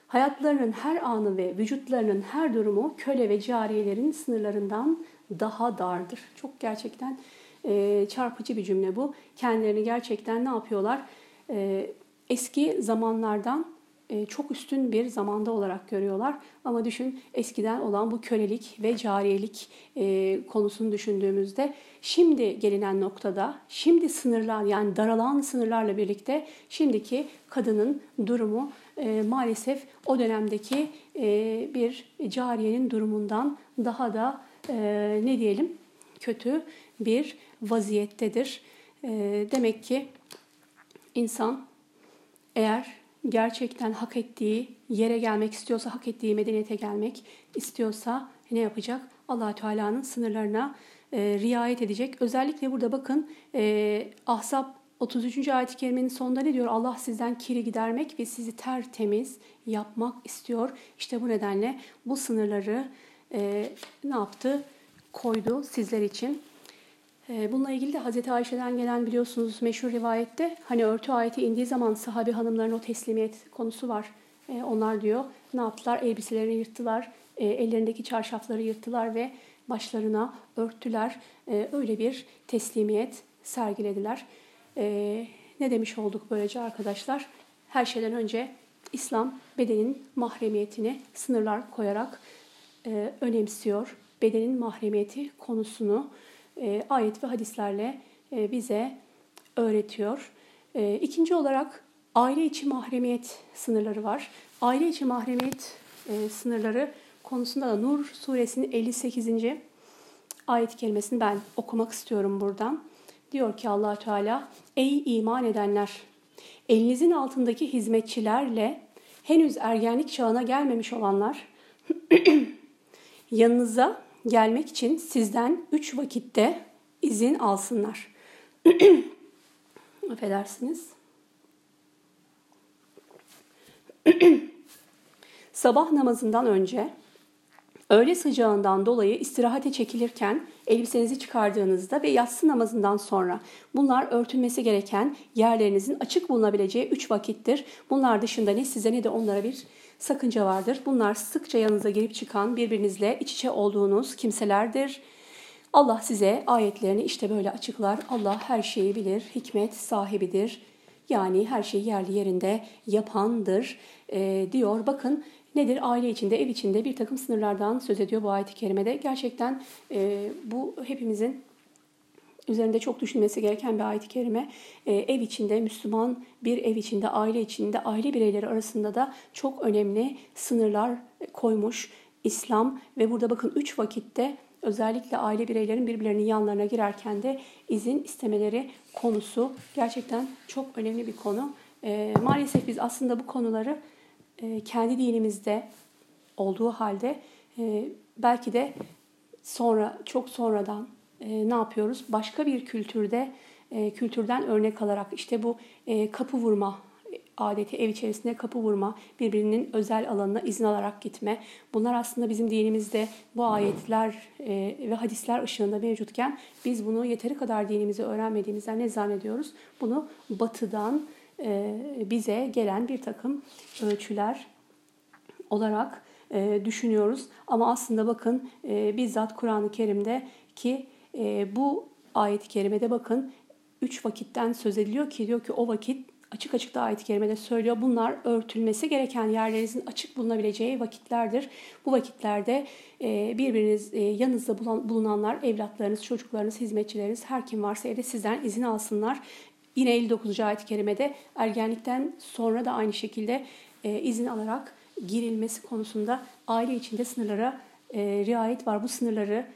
Hayatlarının her anı ve vücutlarının her durumu köle ve cariyelerin sınırlarından daha dardır. Çok gerçekten e, çarpıcı bir cümle bu. Kendilerini gerçekten ne yapıyorlar? E, eski zamanlardan e, çok üstün bir zamanda olarak görüyorlar. Ama düşün eskiden olan bu kölelik ve cariyelik e, konusunu düşündüğümüzde şimdi gelinen noktada, şimdi sınırlar yani daralan sınırlarla birlikte şimdiki kadının durumu e, maalesef o dönemdeki bir cariyenin durumundan daha da ne diyelim kötü bir vaziyettedir. Demek ki insan eğer gerçekten hak ettiği yere gelmek istiyorsa, hak ettiği medeniyete gelmek istiyorsa ne yapacak? allah Teala'nın sınırlarına e, riayet edecek. Özellikle burada bakın e, Ahzab 33. ayet-i kerimenin sonunda ne diyor? Allah sizden kiri gidermek ve sizi tertemiz yapmak istiyor. İşte bu nedenle bu sınırları e, ne yaptı? Koydu sizler için. Ee, bununla ilgili de Hazreti Ayşe'den gelen biliyorsunuz meşhur rivayette hani örtü ayeti indiği zaman sahabe hanımların o teslimiyet konusu var. Ee, onlar diyor ne yaptılar? Elbiselerini yırttılar, e, ellerindeki çarşafları yırttılar ve başlarına örttüler. Ee, öyle bir teslimiyet sergilediler. Ne demiş olduk böylece arkadaşlar? Her şeyden önce İslam bedenin mahremiyetini sınırlar koyarak e, önemsiyor. Bedenin mahremiyeti konusunu e, ayet ve hadislerle e, bize öğretiyor. E, ikinci olarak aile içi mahremiyet sınırları var. Aile içi mahremiyet e, sınırları konusunda da Nur suresinin 58. ayet kelimesini ben okumak istiyorum buradan. Diyor ki allah Teala, Ey iman edenler! Elinizin altındaki hizmetçilerle henüz ergenlik çağına gelmemiş olanlar yanınıza gelmek için sizden üç vakitte izin alsınlar. Affedersiniz. Sabah namazından önce, Öğle sıcağından dolayı istirahate çekilirken elbisenizi çıkardığınızda ve yatsı namazından sonra bunlar örtülmesi gereken yerlerinizin açık bulunabileceği üç vakittir. Bunlar dışında ne size ne de onlara bir sakınca vardır. Bunlar sıkça yanınıza girip çıkan birbirinizle iç içe olduğunuz kimselerdir. Allah size ayetlerini işte böyle açıklar. Allah her şeyi bilir, hikmet sahibidir. Yani her şeyi yerli yerinde yapandır e, diyor. Bakın nedir? Aile içinde, ev içinde bir takım sınırlardan söz ediyor bu ayet-i kerimede. Gerçekten e, bu hepimizin üzerinde çok düşünmesi gereken bir ayet-i kerime. E, ev içinde, Müslüman bir ev içinde, aile içinde, aile bireyleri arasında da çok önemli sınırlar koymuş İslam. Ve burada bakın üç vakitte özellikle aile bireylerin birbirlerinin yanlarına girerken de izin istemeleri konusu gerçekten çok önemli bir konu. E, maalesef biz aslında bu konuları e, kendi dinimizde olduğu halde e, belki de sonra çok sonradan e, ne yapıyoruz? Başka bir kültürde kültürden örnek alarak işte bu kapı vurma adeti ev içerisinde kapı vurma, birbirinin özel alanına izin alarak gitme. Bunlar aslında bizim dinimizde bu ayetler ve hadisler ışığında mevcutken biz bunu yeteri kadar dinimizi öğrenmediğimizden ne zannediyoruz? Bunu batıdan bize gelen bir takım ölçüler olarak e, düşünüyoruz. Ama aslında bakın e, bizzat Kur'an-ı Kerim'de ki e, bu ayet-i kerimede bakın üç vakitten söz ediliyor ki diyor ki o vakit açık açık da ayet-i kerimede söylüyor. Bunlar örtülmesi gereken yerlerinizin açık bulunabileceği vakitlerdir. Bu vakitlerde e, birbiriniz e, yanınızda bulunanlar, evlatlarınız, çocuklarınız, hizmetçileriniz, her kim varsa evde sizden izin alsınlar. Yine 59. ayet-i kerimede ergenlikten sonra da aynı şekilde e, izin alarak girilmesi konusunda aile içinde sınırlara riayet var. Bu sınırları,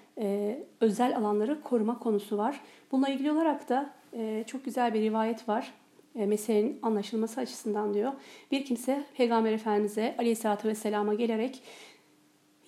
özel alanları koruma konusu var. Bununla ilgili olarak da çok güzel bir rivayet var e, meselenin anlaşılması açısından diyor. Bir kimse Peygamber Efendimiz'e aleyhissalatü vesselama gelerek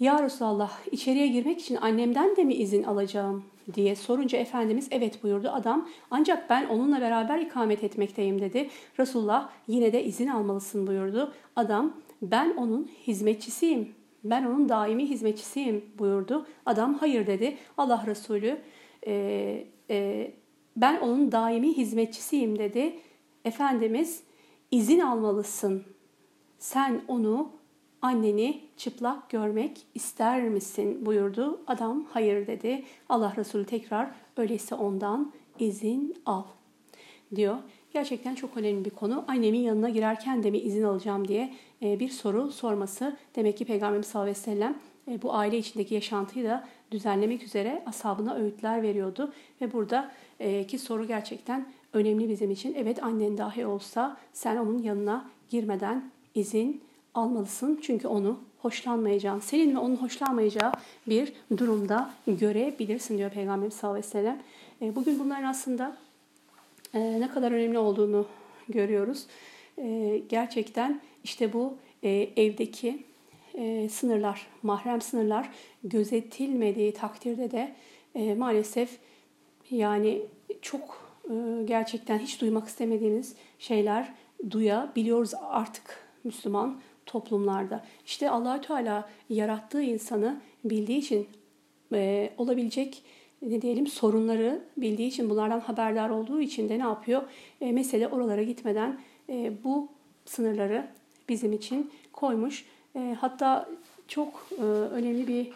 Ya Resulallah içeriye girmek için annemden de mi izin alacağım diye sorunca Efendimiz evet buyurdu. Adam ancak ben onunla beraber ikamet etmekteyim dedi. Resulullah yine de izin almalısın buyurdu. Adam ben onun hizmetçisiyim. Ben onun daimi hizmetçisiyim buyurdu. Adam hayır dedi. Allah Resulü e, e, ben onun daimi hizmetçisiyim dedi. Efendimiz izin almalısın. Sen onu anneni çıplak görmek ister misin buyurdu. Adam hayır dedi. Allah Resulü tekrar öyleyse ondan izin al diyor. Gerçekten çok önemli bir konu. Annemin yanına girerken de mi izin alacağım diye e, bir soru sorması. Demek ki Peygamberimiz sallallahu aleyhi ve sellem e, bu aile içindeki yaşantıyı da düzenlemek üzere ashabına öğütler veriyordu. Ve buradaki soru gerçekten önemli bizim için. Evet annen dahi olsa sen onun yanına girmeden izin almalısın. Çünkü onu hoşlanmayacağın, senin ve onun hoşlanmayacağı bir durumda görebilirsin diyor Peygamberimiz sallallahu aleyhi ve sellem. E, bugün bunların aslında e, ne kadar önemli olduğunu görüyoruz. E, gerçekten işte bu evdeki sınırlar, mahrem sınırlar gözetilmediği takdirde de maalesef yani çok gerçekten hiç duymak istemediğimiz şeyler duyabiliyoruz artık Müslüman toplumlarda. İşte Allahü Teala yarattığı insanı bildiği için e, olabilecek ne diyelim sorunları bildiği için bunlardan haberdar olduğu için de ne yapıyor? E, mesele oralara gitmeden e, bu sınırları bizim için koymuş. E, hatta çok e, önemli bir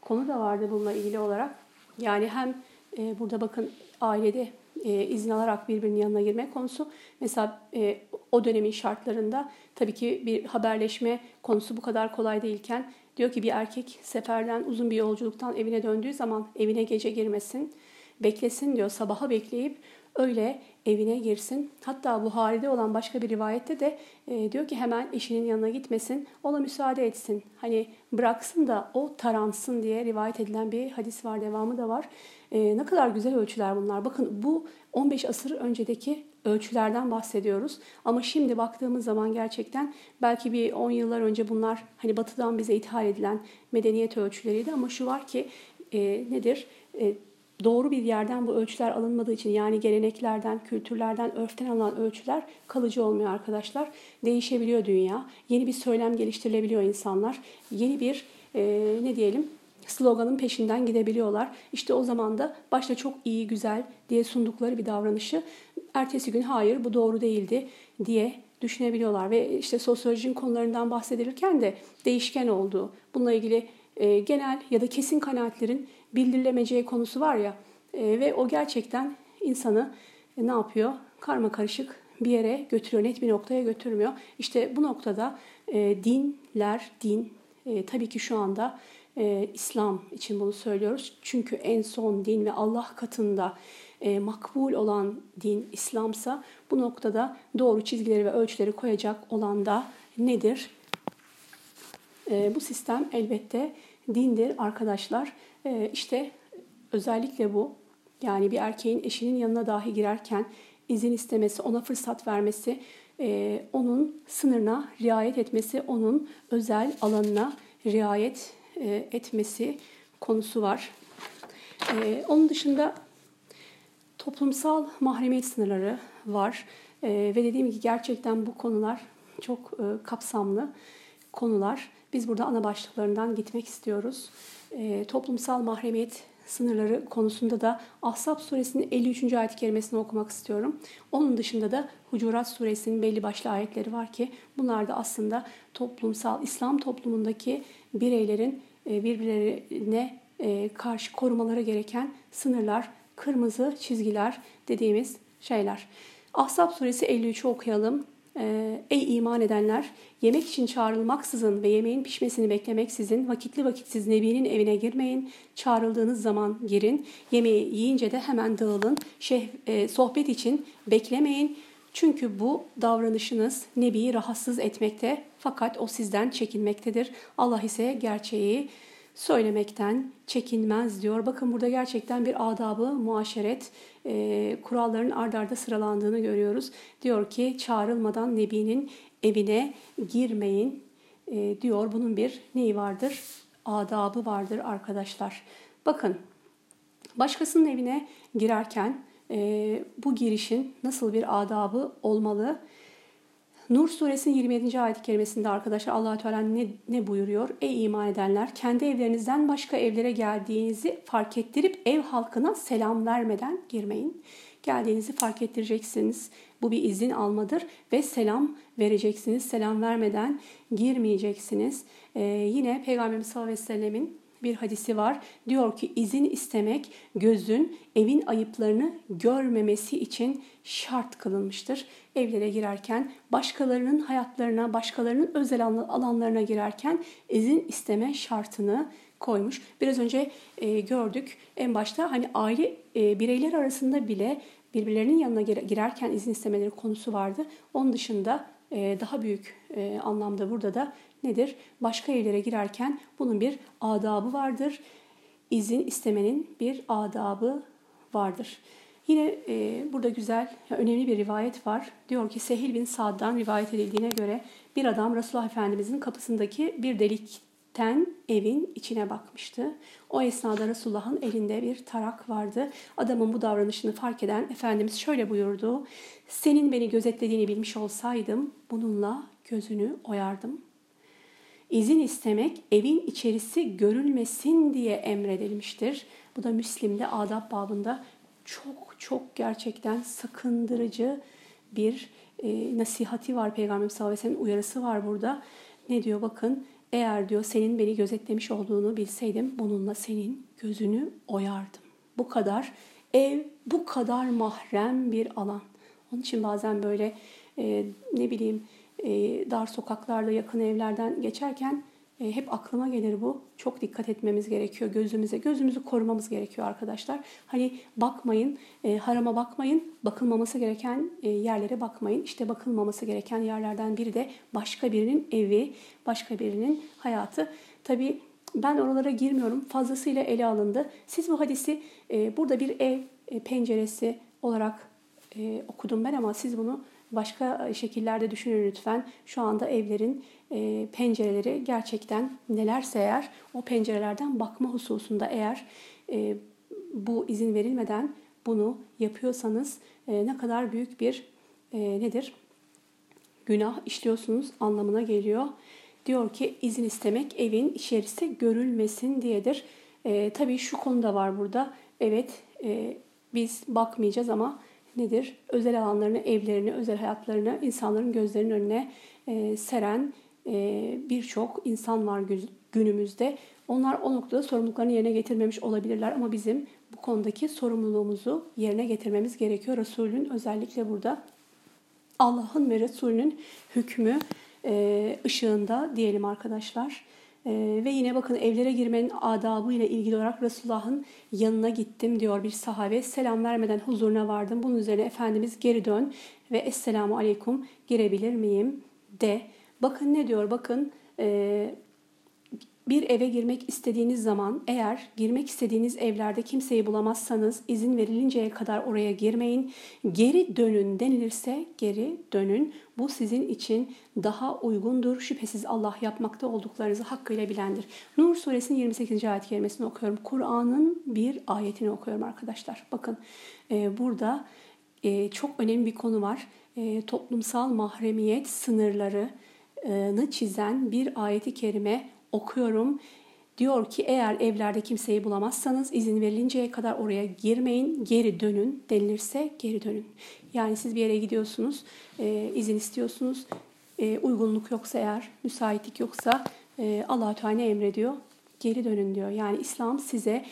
konu da vardı bununla ilgili olarak. Yani hem e, burada bakın ailede e, izin alarak birbirinin yanına girmek konusu. Mesela e, o dönemin şartlarında tabii ki bir haberleşme konusu bu kadar kolay değilken diyor ki bir erkek seferden uzun bir yolculuktan evine döndüğü zaman evine gece girmesin, beklesin diyor sabaha bekleyip öyle evine girsin. Hatta Buhari'de olan başka bir rivayette de e, diyor ki hemen eşinin yanına gitmesin, ona müsaade etsin. Hani bıraksın da o taransın diye rivayet edilen bir hadis var, devamı da var. E, ne kadar güzel ölçüler bunlar. Bakın bu 15 asır öncedeki ölçülerden bahsediyoruz. Ama şimdi baktığımız zaman gerçekten belki bir 10 yıllar önce bunlar hani batıdan bize ithal edilen medeniyet ölçüleriydi. Ama şu var ki e, nedir? E, doğru bir yerden bu ölçüler alınmadığı için yani geleneklerden, kültürlerden, örften alınan ölçüler kalıcı olmuyor arkadaşlar. Değişebiliyor dünya. Yeni bir söylem geliştirilebiliyor insanlar. Yeni bir e, ne diyelim sloganın peşinden gidebiliyorlar. İşte o zaman da başta çok iyi, güzel diye sundukları bir davranışı ertesi gün hayır bu doğru değildi diye düşünebiliyorlar. Ve işte sosyolojinin konularından bahsedilirken de değişken olduğu, bununla ilgili e, genel ya da kesin kanaatlerin bildirilemeyeceği konusu var ya e, ve o gerçekten insanı e, ne yapıyor? Karma karışık bir yere götürüyor, net bir noktaya götürmüyor. İşte bu noktada e, dinler, din e, tabii ki şu anda e, İslam için bunu söylüyoruz. Çünkü en son din ve Allah katında e, makbul olan din İslamsa bu noktada doğru çizgileri ve ölçüleri koyacak olan da nedir? E, bu sistem elbette dindir arkadaşlar. E, işte özellikle bu yani bir erkeğin eşinin yanına dahi girerken izin istemesi, ona fırsat vermesi, e, onun sınırına riayet etmesi, onun özel alanına riayet e, etmesi konusu var. E, onun dışında toplumsal mahremiyet sınırları var e, ve dediğim gibi gerçekten bu konular çok e, kapsamlı konular. Biz burada ana başlıklarından gitmek istiyoruz. E, toplumsal mahremiyet sınırları konusunda da Ahzab suresinin 53. ayet kerimesini okumak istiyorum. Onun dışında da Hucurat suresinin belli başlı ayetleri var ki bunlar da aslında toplumsal İslam toplumundaki bireylerin e, birbirlerine e, karşı korumaları gereken sınırlar, kırmızı çizgiler dediğimiz şeyler. Ahzab suresi 53'ü okuyalım. Ee, ey iman edenler! Yemek için çağrılmaksızın ve yemeğin pişmesini beklemeksizin vakitli vakitsiz Nebi'nin evine girmeyin. Çağrıldığınız zaman girin. Yemeği yiyince de hemen dağılın. Şeh, e, sohbet için beklemeyin. Çünkü bu davranışınız Nebi'yi rahatsız etmekte fakat o sizden çekinmektedir. Allah ise gerçeği söylemekten çekinmez diyor. Bakın burada gerçekten bir adabı, muaşeret e, kuralların ard arda sıralandığını görüyoruz. Diyor ki çağrılmadan Nebi'nin evine girmeyin e, diyor. Bunun bir neyi vardır? Adabı vardır arkadaşlar. Bakın başkasının evine girerken e, bu girişin nasıl bir adabı olmalı? Nur suresinin 27. ayet kerimesinde arkadaşlar allah Teala ne, ne buyuruyor? Ey iman edenler kendi evlerinizden başka evlere geldiğinizi fark ettirip ev halkına selam vermeden girmeyin. Geldiğinizi fark ettireceksiniz. Bu bir izin almadır ve selam vereceksiniz. Selam vermeden girmeyeceksiniz. Ee, yine Peygamberimiz sallallahu aleyhi ve sellemin bir hadisi var. Diyor ki izin istemek gözün evin ayıplarını görmemesi için şart kılınmıştır. Evlere girerken başkalarının hayatlarına, başkalarının özel alanlarına girerken izin isteme şartını koymuş. Biraz önce e, gördük en başta hani aile e, bireyler arasında bile birbirlerinin yanına girerken izin istemeleri konusu vardı. Onun dışında e, daha büyük e, anlamda burada da nedir? Başka evlere girerken bunun bir adabı vardır. İzin istemenin bir adabı vardır. Yine e, burada güzel, önemli bir rivayet var. Diyor ki Sehil bin Sad'dan rivayet edildiğine göre bir adam Resulullah Efendimizin kapısındaki bir delikten evin içine bakmıştı. O esnada Resulullah'ın elinde bir tarak vardı. Adamın bu davranışını fark eden Efendimiz şöyle buyurdu. Senin beni gözetlediğini bilmiş olsaydım bununla gözünü oyardım. İzin istemek evin içerisi görülmesin diye emredilmiştir. Bu da Müslim'de adab babında çok çok gerçekten sakındırıcı bir e, nasihati var Peygamber sallallahu aleyhi ve uyarısı var burada. Ne diyor bakın eğer diyor senin beni gözetlemiş olduğunu bilseydim bununla senin gözünü oyardım. Bu kadar ev bu kadar mahrem bir alan. Onun için bazen böyle e, ne bileyim e, dar sokaklarda yakın evlerden geçerken e, hep aklıma gelir bu. Çok dikkat etmemiz gerekiyor gözümüze. Gözümüzü korumamız gerekiyor arkadaşlar. Hani bakmayın, e, harama bakmayın, bakılmaması gereken yerlere bakmayın. İşte bakılmaması gereken yerlerden biri de başka birinin evi, başka birinin hayatı. Tabii ben oralara girmiyorum. Fazlasıyla ele alındı. Siz bu hadisi burada bir ev penceresi olarak okudum ben ama siz bunu başka şekillerde düşünün lütfen. Şu anda evlerin e, pencereleri gerçekten nelerse eğer o pencerelerden bakma hususunda eğer e, bu izin verilmeden bunu yapıyorsanız e, ne kadar büyük bir e, nedir? Günah işliyorsunuz anlamına geliyor. diyor ki izin istemek evin içerisi görülmesin diyedir. E, tabii şu konu da var burada. Evet e, biz bakmayacağız ama nedir? Özel alanlarını, evlerini, özel hayatlarını insanların gözlerinin önüne e, seren e, birçok insan var günümüzde. Onlar o noktada sorumluluklarını yerine getirmemiş olabilirler ama bizim bu konudaki sorumluluğumuzu yerine getirmemiz gerekiyor. Resulün özellikle burada Allah'ın ve Resulünün hükmü e, ışığında diyelim arkadaşlar. E, ve yine bakın evlere girmenin adabı ile ilgili olarak Resulullah'ın yanına gittim diyor bir sahabe. Selam vermeden huzuruna vardım. Bunun üzerine Efendimiz geri dön ve Esselamu Aleyküm girebilir miyim de. Bakın ne diyor bakın e, bir eve girmek istediğiniz zaman eğer girmek istediğiniz evlerde kimseyi bulamazsanız izin verilinceye kadar oraya girmeyin. Geri dönün denilirse geri dönün. Bu sizin için daha uygundur. Şüphesiz Allah yapmakta olduklarınızı hakkıyla bilendir. Nur suresinin 28. ayet kerimesini okuyorum. Kur'an'ın bir ayetini okuyorum arkadaşlar. Bakın e, burada e, çok önemli bir konu var. E, toplumsal mahremiyet sınırlarını çizen bir ayeti kerime okuyorum. Diyor ki eğer evlerde kimseyi bulamazsanız izin verilinceye kadar oraya girmeyin, geri dönün denilirse geri dönün. Yani siz bir yere gidiyorsunuz, e, izin istiyorsunuz, e, uygunluk yoksa eğer, müsaitlik yoksa e, allah Teala ne emrediyor? Geri dönün diyor. Yani İslam size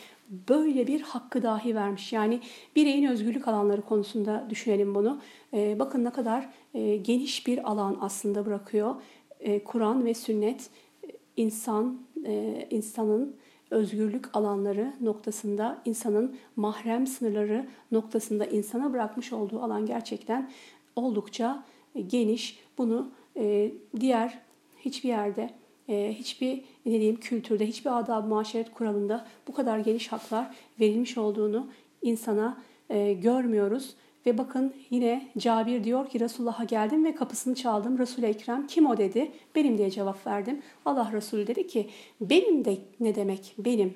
böyle bir hakkı dahi vermiş. Yani bireyin özgürlük alanları konusunda düşünelim bunu. E, bakın ne kadar e, geniş bir alan aslında bırakıyor. E, Kur'an ve sünnet insan e, insanın özgürlük alanları noktasında, insanın mahrem sınırları noktasında insana bırakmış olduğu alan gerçekten oldukça geniş. Bunu e, diğer hiçbir yerde, e, hiçbir ne diyeyim kültürde, hiçbir adab muaşeret kuralında bu kadar geniş haklar verilmiş olduğunu insana görmüyoruz. Ve bakın yine Cabir diyor ki Resulullah'a geldim ve kapısını çaldım. Resul-i Ekrem kim o dedi. Benim diye cevap verdim. Allah Resulü dedi ki benim de ne demek benim.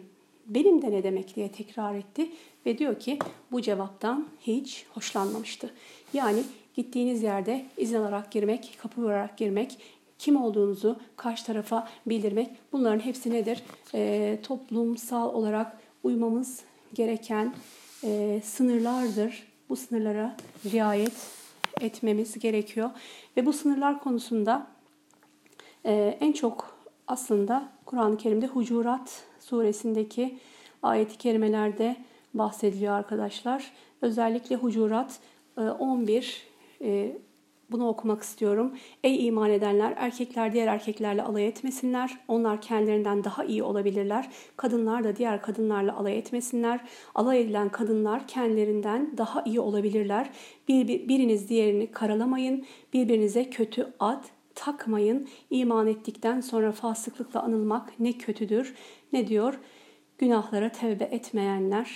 Benim de ne demek diye tekrar etti. Ve diyor ki bu cevaptan hiç hoşlanmamıştı. Yani gittiğiniz yerde izin alarak girmek, kapı vurarak girmek, kim olduğunuzu karşı tarafa bildirmek bunların hepsi nedir? E, toplumsal olarak uymamız gereken e, sınırlardır bu sınırlara riayet etmemiz gerekiyor. Ve bu sınırlar konusunda e, en çok aslında Kur'an-ı Kerim'de Hucurat suresindeki ayeti kerimelerde bahsediliyor arkadaşlar. Özellikle Hucurat 11 e, bunu okumak istiyorum. Ey iman edenler, erkekler diğer erkeklerle alay etmesinler. Onlar kendilerinden daha iyi olabilirler. Kadınlar da diğer kadınlarla alay etmesinler. Alay edilen kadınlar kendilerinden daha iyi olabilirler. Bir, bir, biriniz diğerini karalamayın. Birbirinize kötü ad takmayın. İman ettikten sonra fasıklıkla anılmak ne kötüdür. Ne diyor? Günahlara tevbe etmeyenler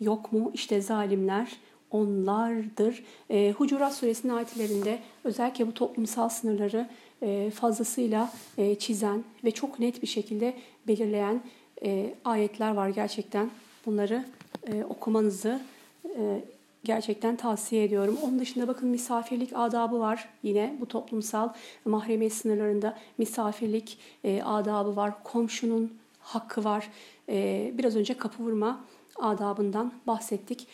yok mu? İşte zalimler onlardır. E, Hucurat suresinin ayetlerinde özellikle bu toplumsal sınırları e, fazlasıyla e, çizen ve çok net bir şekilde belirleyen e, ayetler var gerçekten. Bunları e, okumanızı e, gerçekten tavsiye ediyorum. Onun dışında bakın misafirlik adabı var yine bu toplumsal mahremiyet sınırlarında misafirlik e, adabı var. Komşunun hakkı var. E, biraz önce kapı vurma adabından bahsettik.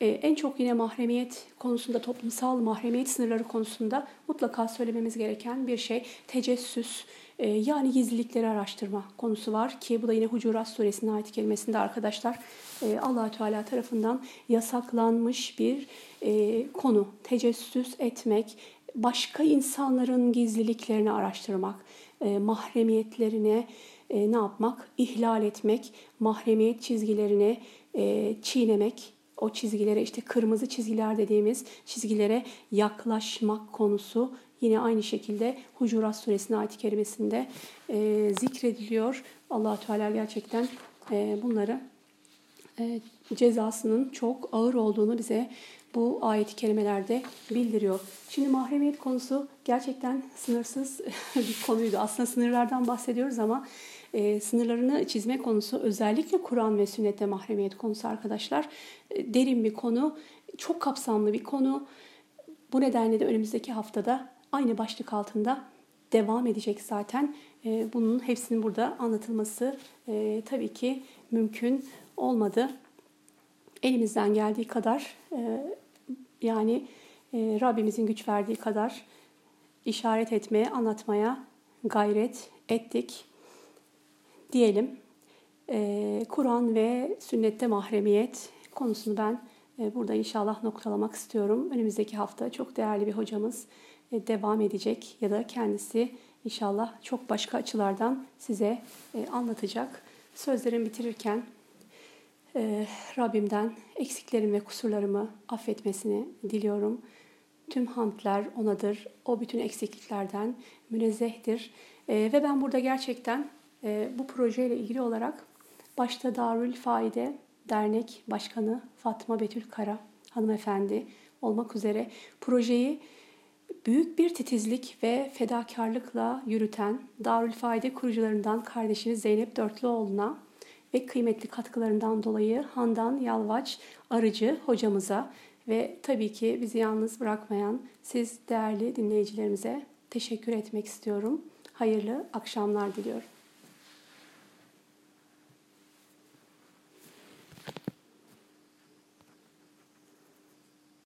Ee, en çok yine mahremiyet konusunda, toplumsal mahremiyet sınırları konusunda mutlaka söylememiz gereken bir şey tecessüs e, yani gizlilikleri araştırma konusu var ki bu da yine Hucurat suresinin ayet kelimesinde arkadaşlar e, allah Teala tarafından yasaklanmış bir e, konu. Tecessüs etmek, başka insanların gizliliklerini araştırmak, mahremiyetlerine ne yapmak? İhlal etmek, mahremiyet çizgilerini çiğnemek, o çizgilere işte kırmızı çizgiler dediğimiz çizgilere yaklaşmak konusu yine aynı şekilde Hucurat Suresinin ayet-i kerimesinde e, zikrediliyor. allah Teala gerçekten e, bunları e, cezasının çok ağır olduğunu bize bu ayet-i kerimelerde bildiriyor. Şimdi mahremiyet konusu gerçekten sınırsız bir konuydu. Aslında sınırlardan bahsediyoruz ama e, sınırlarını çizme konusu özellikle Kur'an ve sünnette mahremiyet konusu arkadaşlar. E, derin bir konu, çok kapsamlı bir konu. Bu nedenle de önümüzdeki haftada aynı başlık altında devam edecek zaten. E, bunun hepsinin burada anlatılması e, tabii ki mümkün olmadı. Elimizden geldiği kadar e, yani e, Rabbimizin güç verdiği kadar işaret etmeye, anlatmaya gayret ettik diyelim. E, Kur'an ve sünnette mahremiyet konusunu ben e, burada inşallah noktalamak istiyorum. Önümüzdeki hafta çok değerli bir hocamız e, devam edecek ya da kendisi inşallah çok başka açılardan size e, anlatacak. Sözlerimi bitirirken Rabbimden eksiklerim ve kusurlarımı affetmesini diliyorum. Tüm hamdler O'nadır. O bütün eksikliklerden münezzehtir. Ve ben burada gerçekten bu projeyle ilgili olarak başta Darül Faide Dernek Başkanı Fatma Betül Kara hanımefendi olmak üzere projeyi büyük bir titizlik ve fedakarlıkla yürüten Darülfayda kurucularından kardeşiniz Zeynep Dörtlüoğlu'na ve kıymetli katkılarından dolayı Handan Yalvaç Arıcı hocamıza ve tabii ki bizi yalnız bırakmayan siz değerli dinleyicilerimize teşekkür etmek istiyorum. Hayırlı akşamlar diliyorum.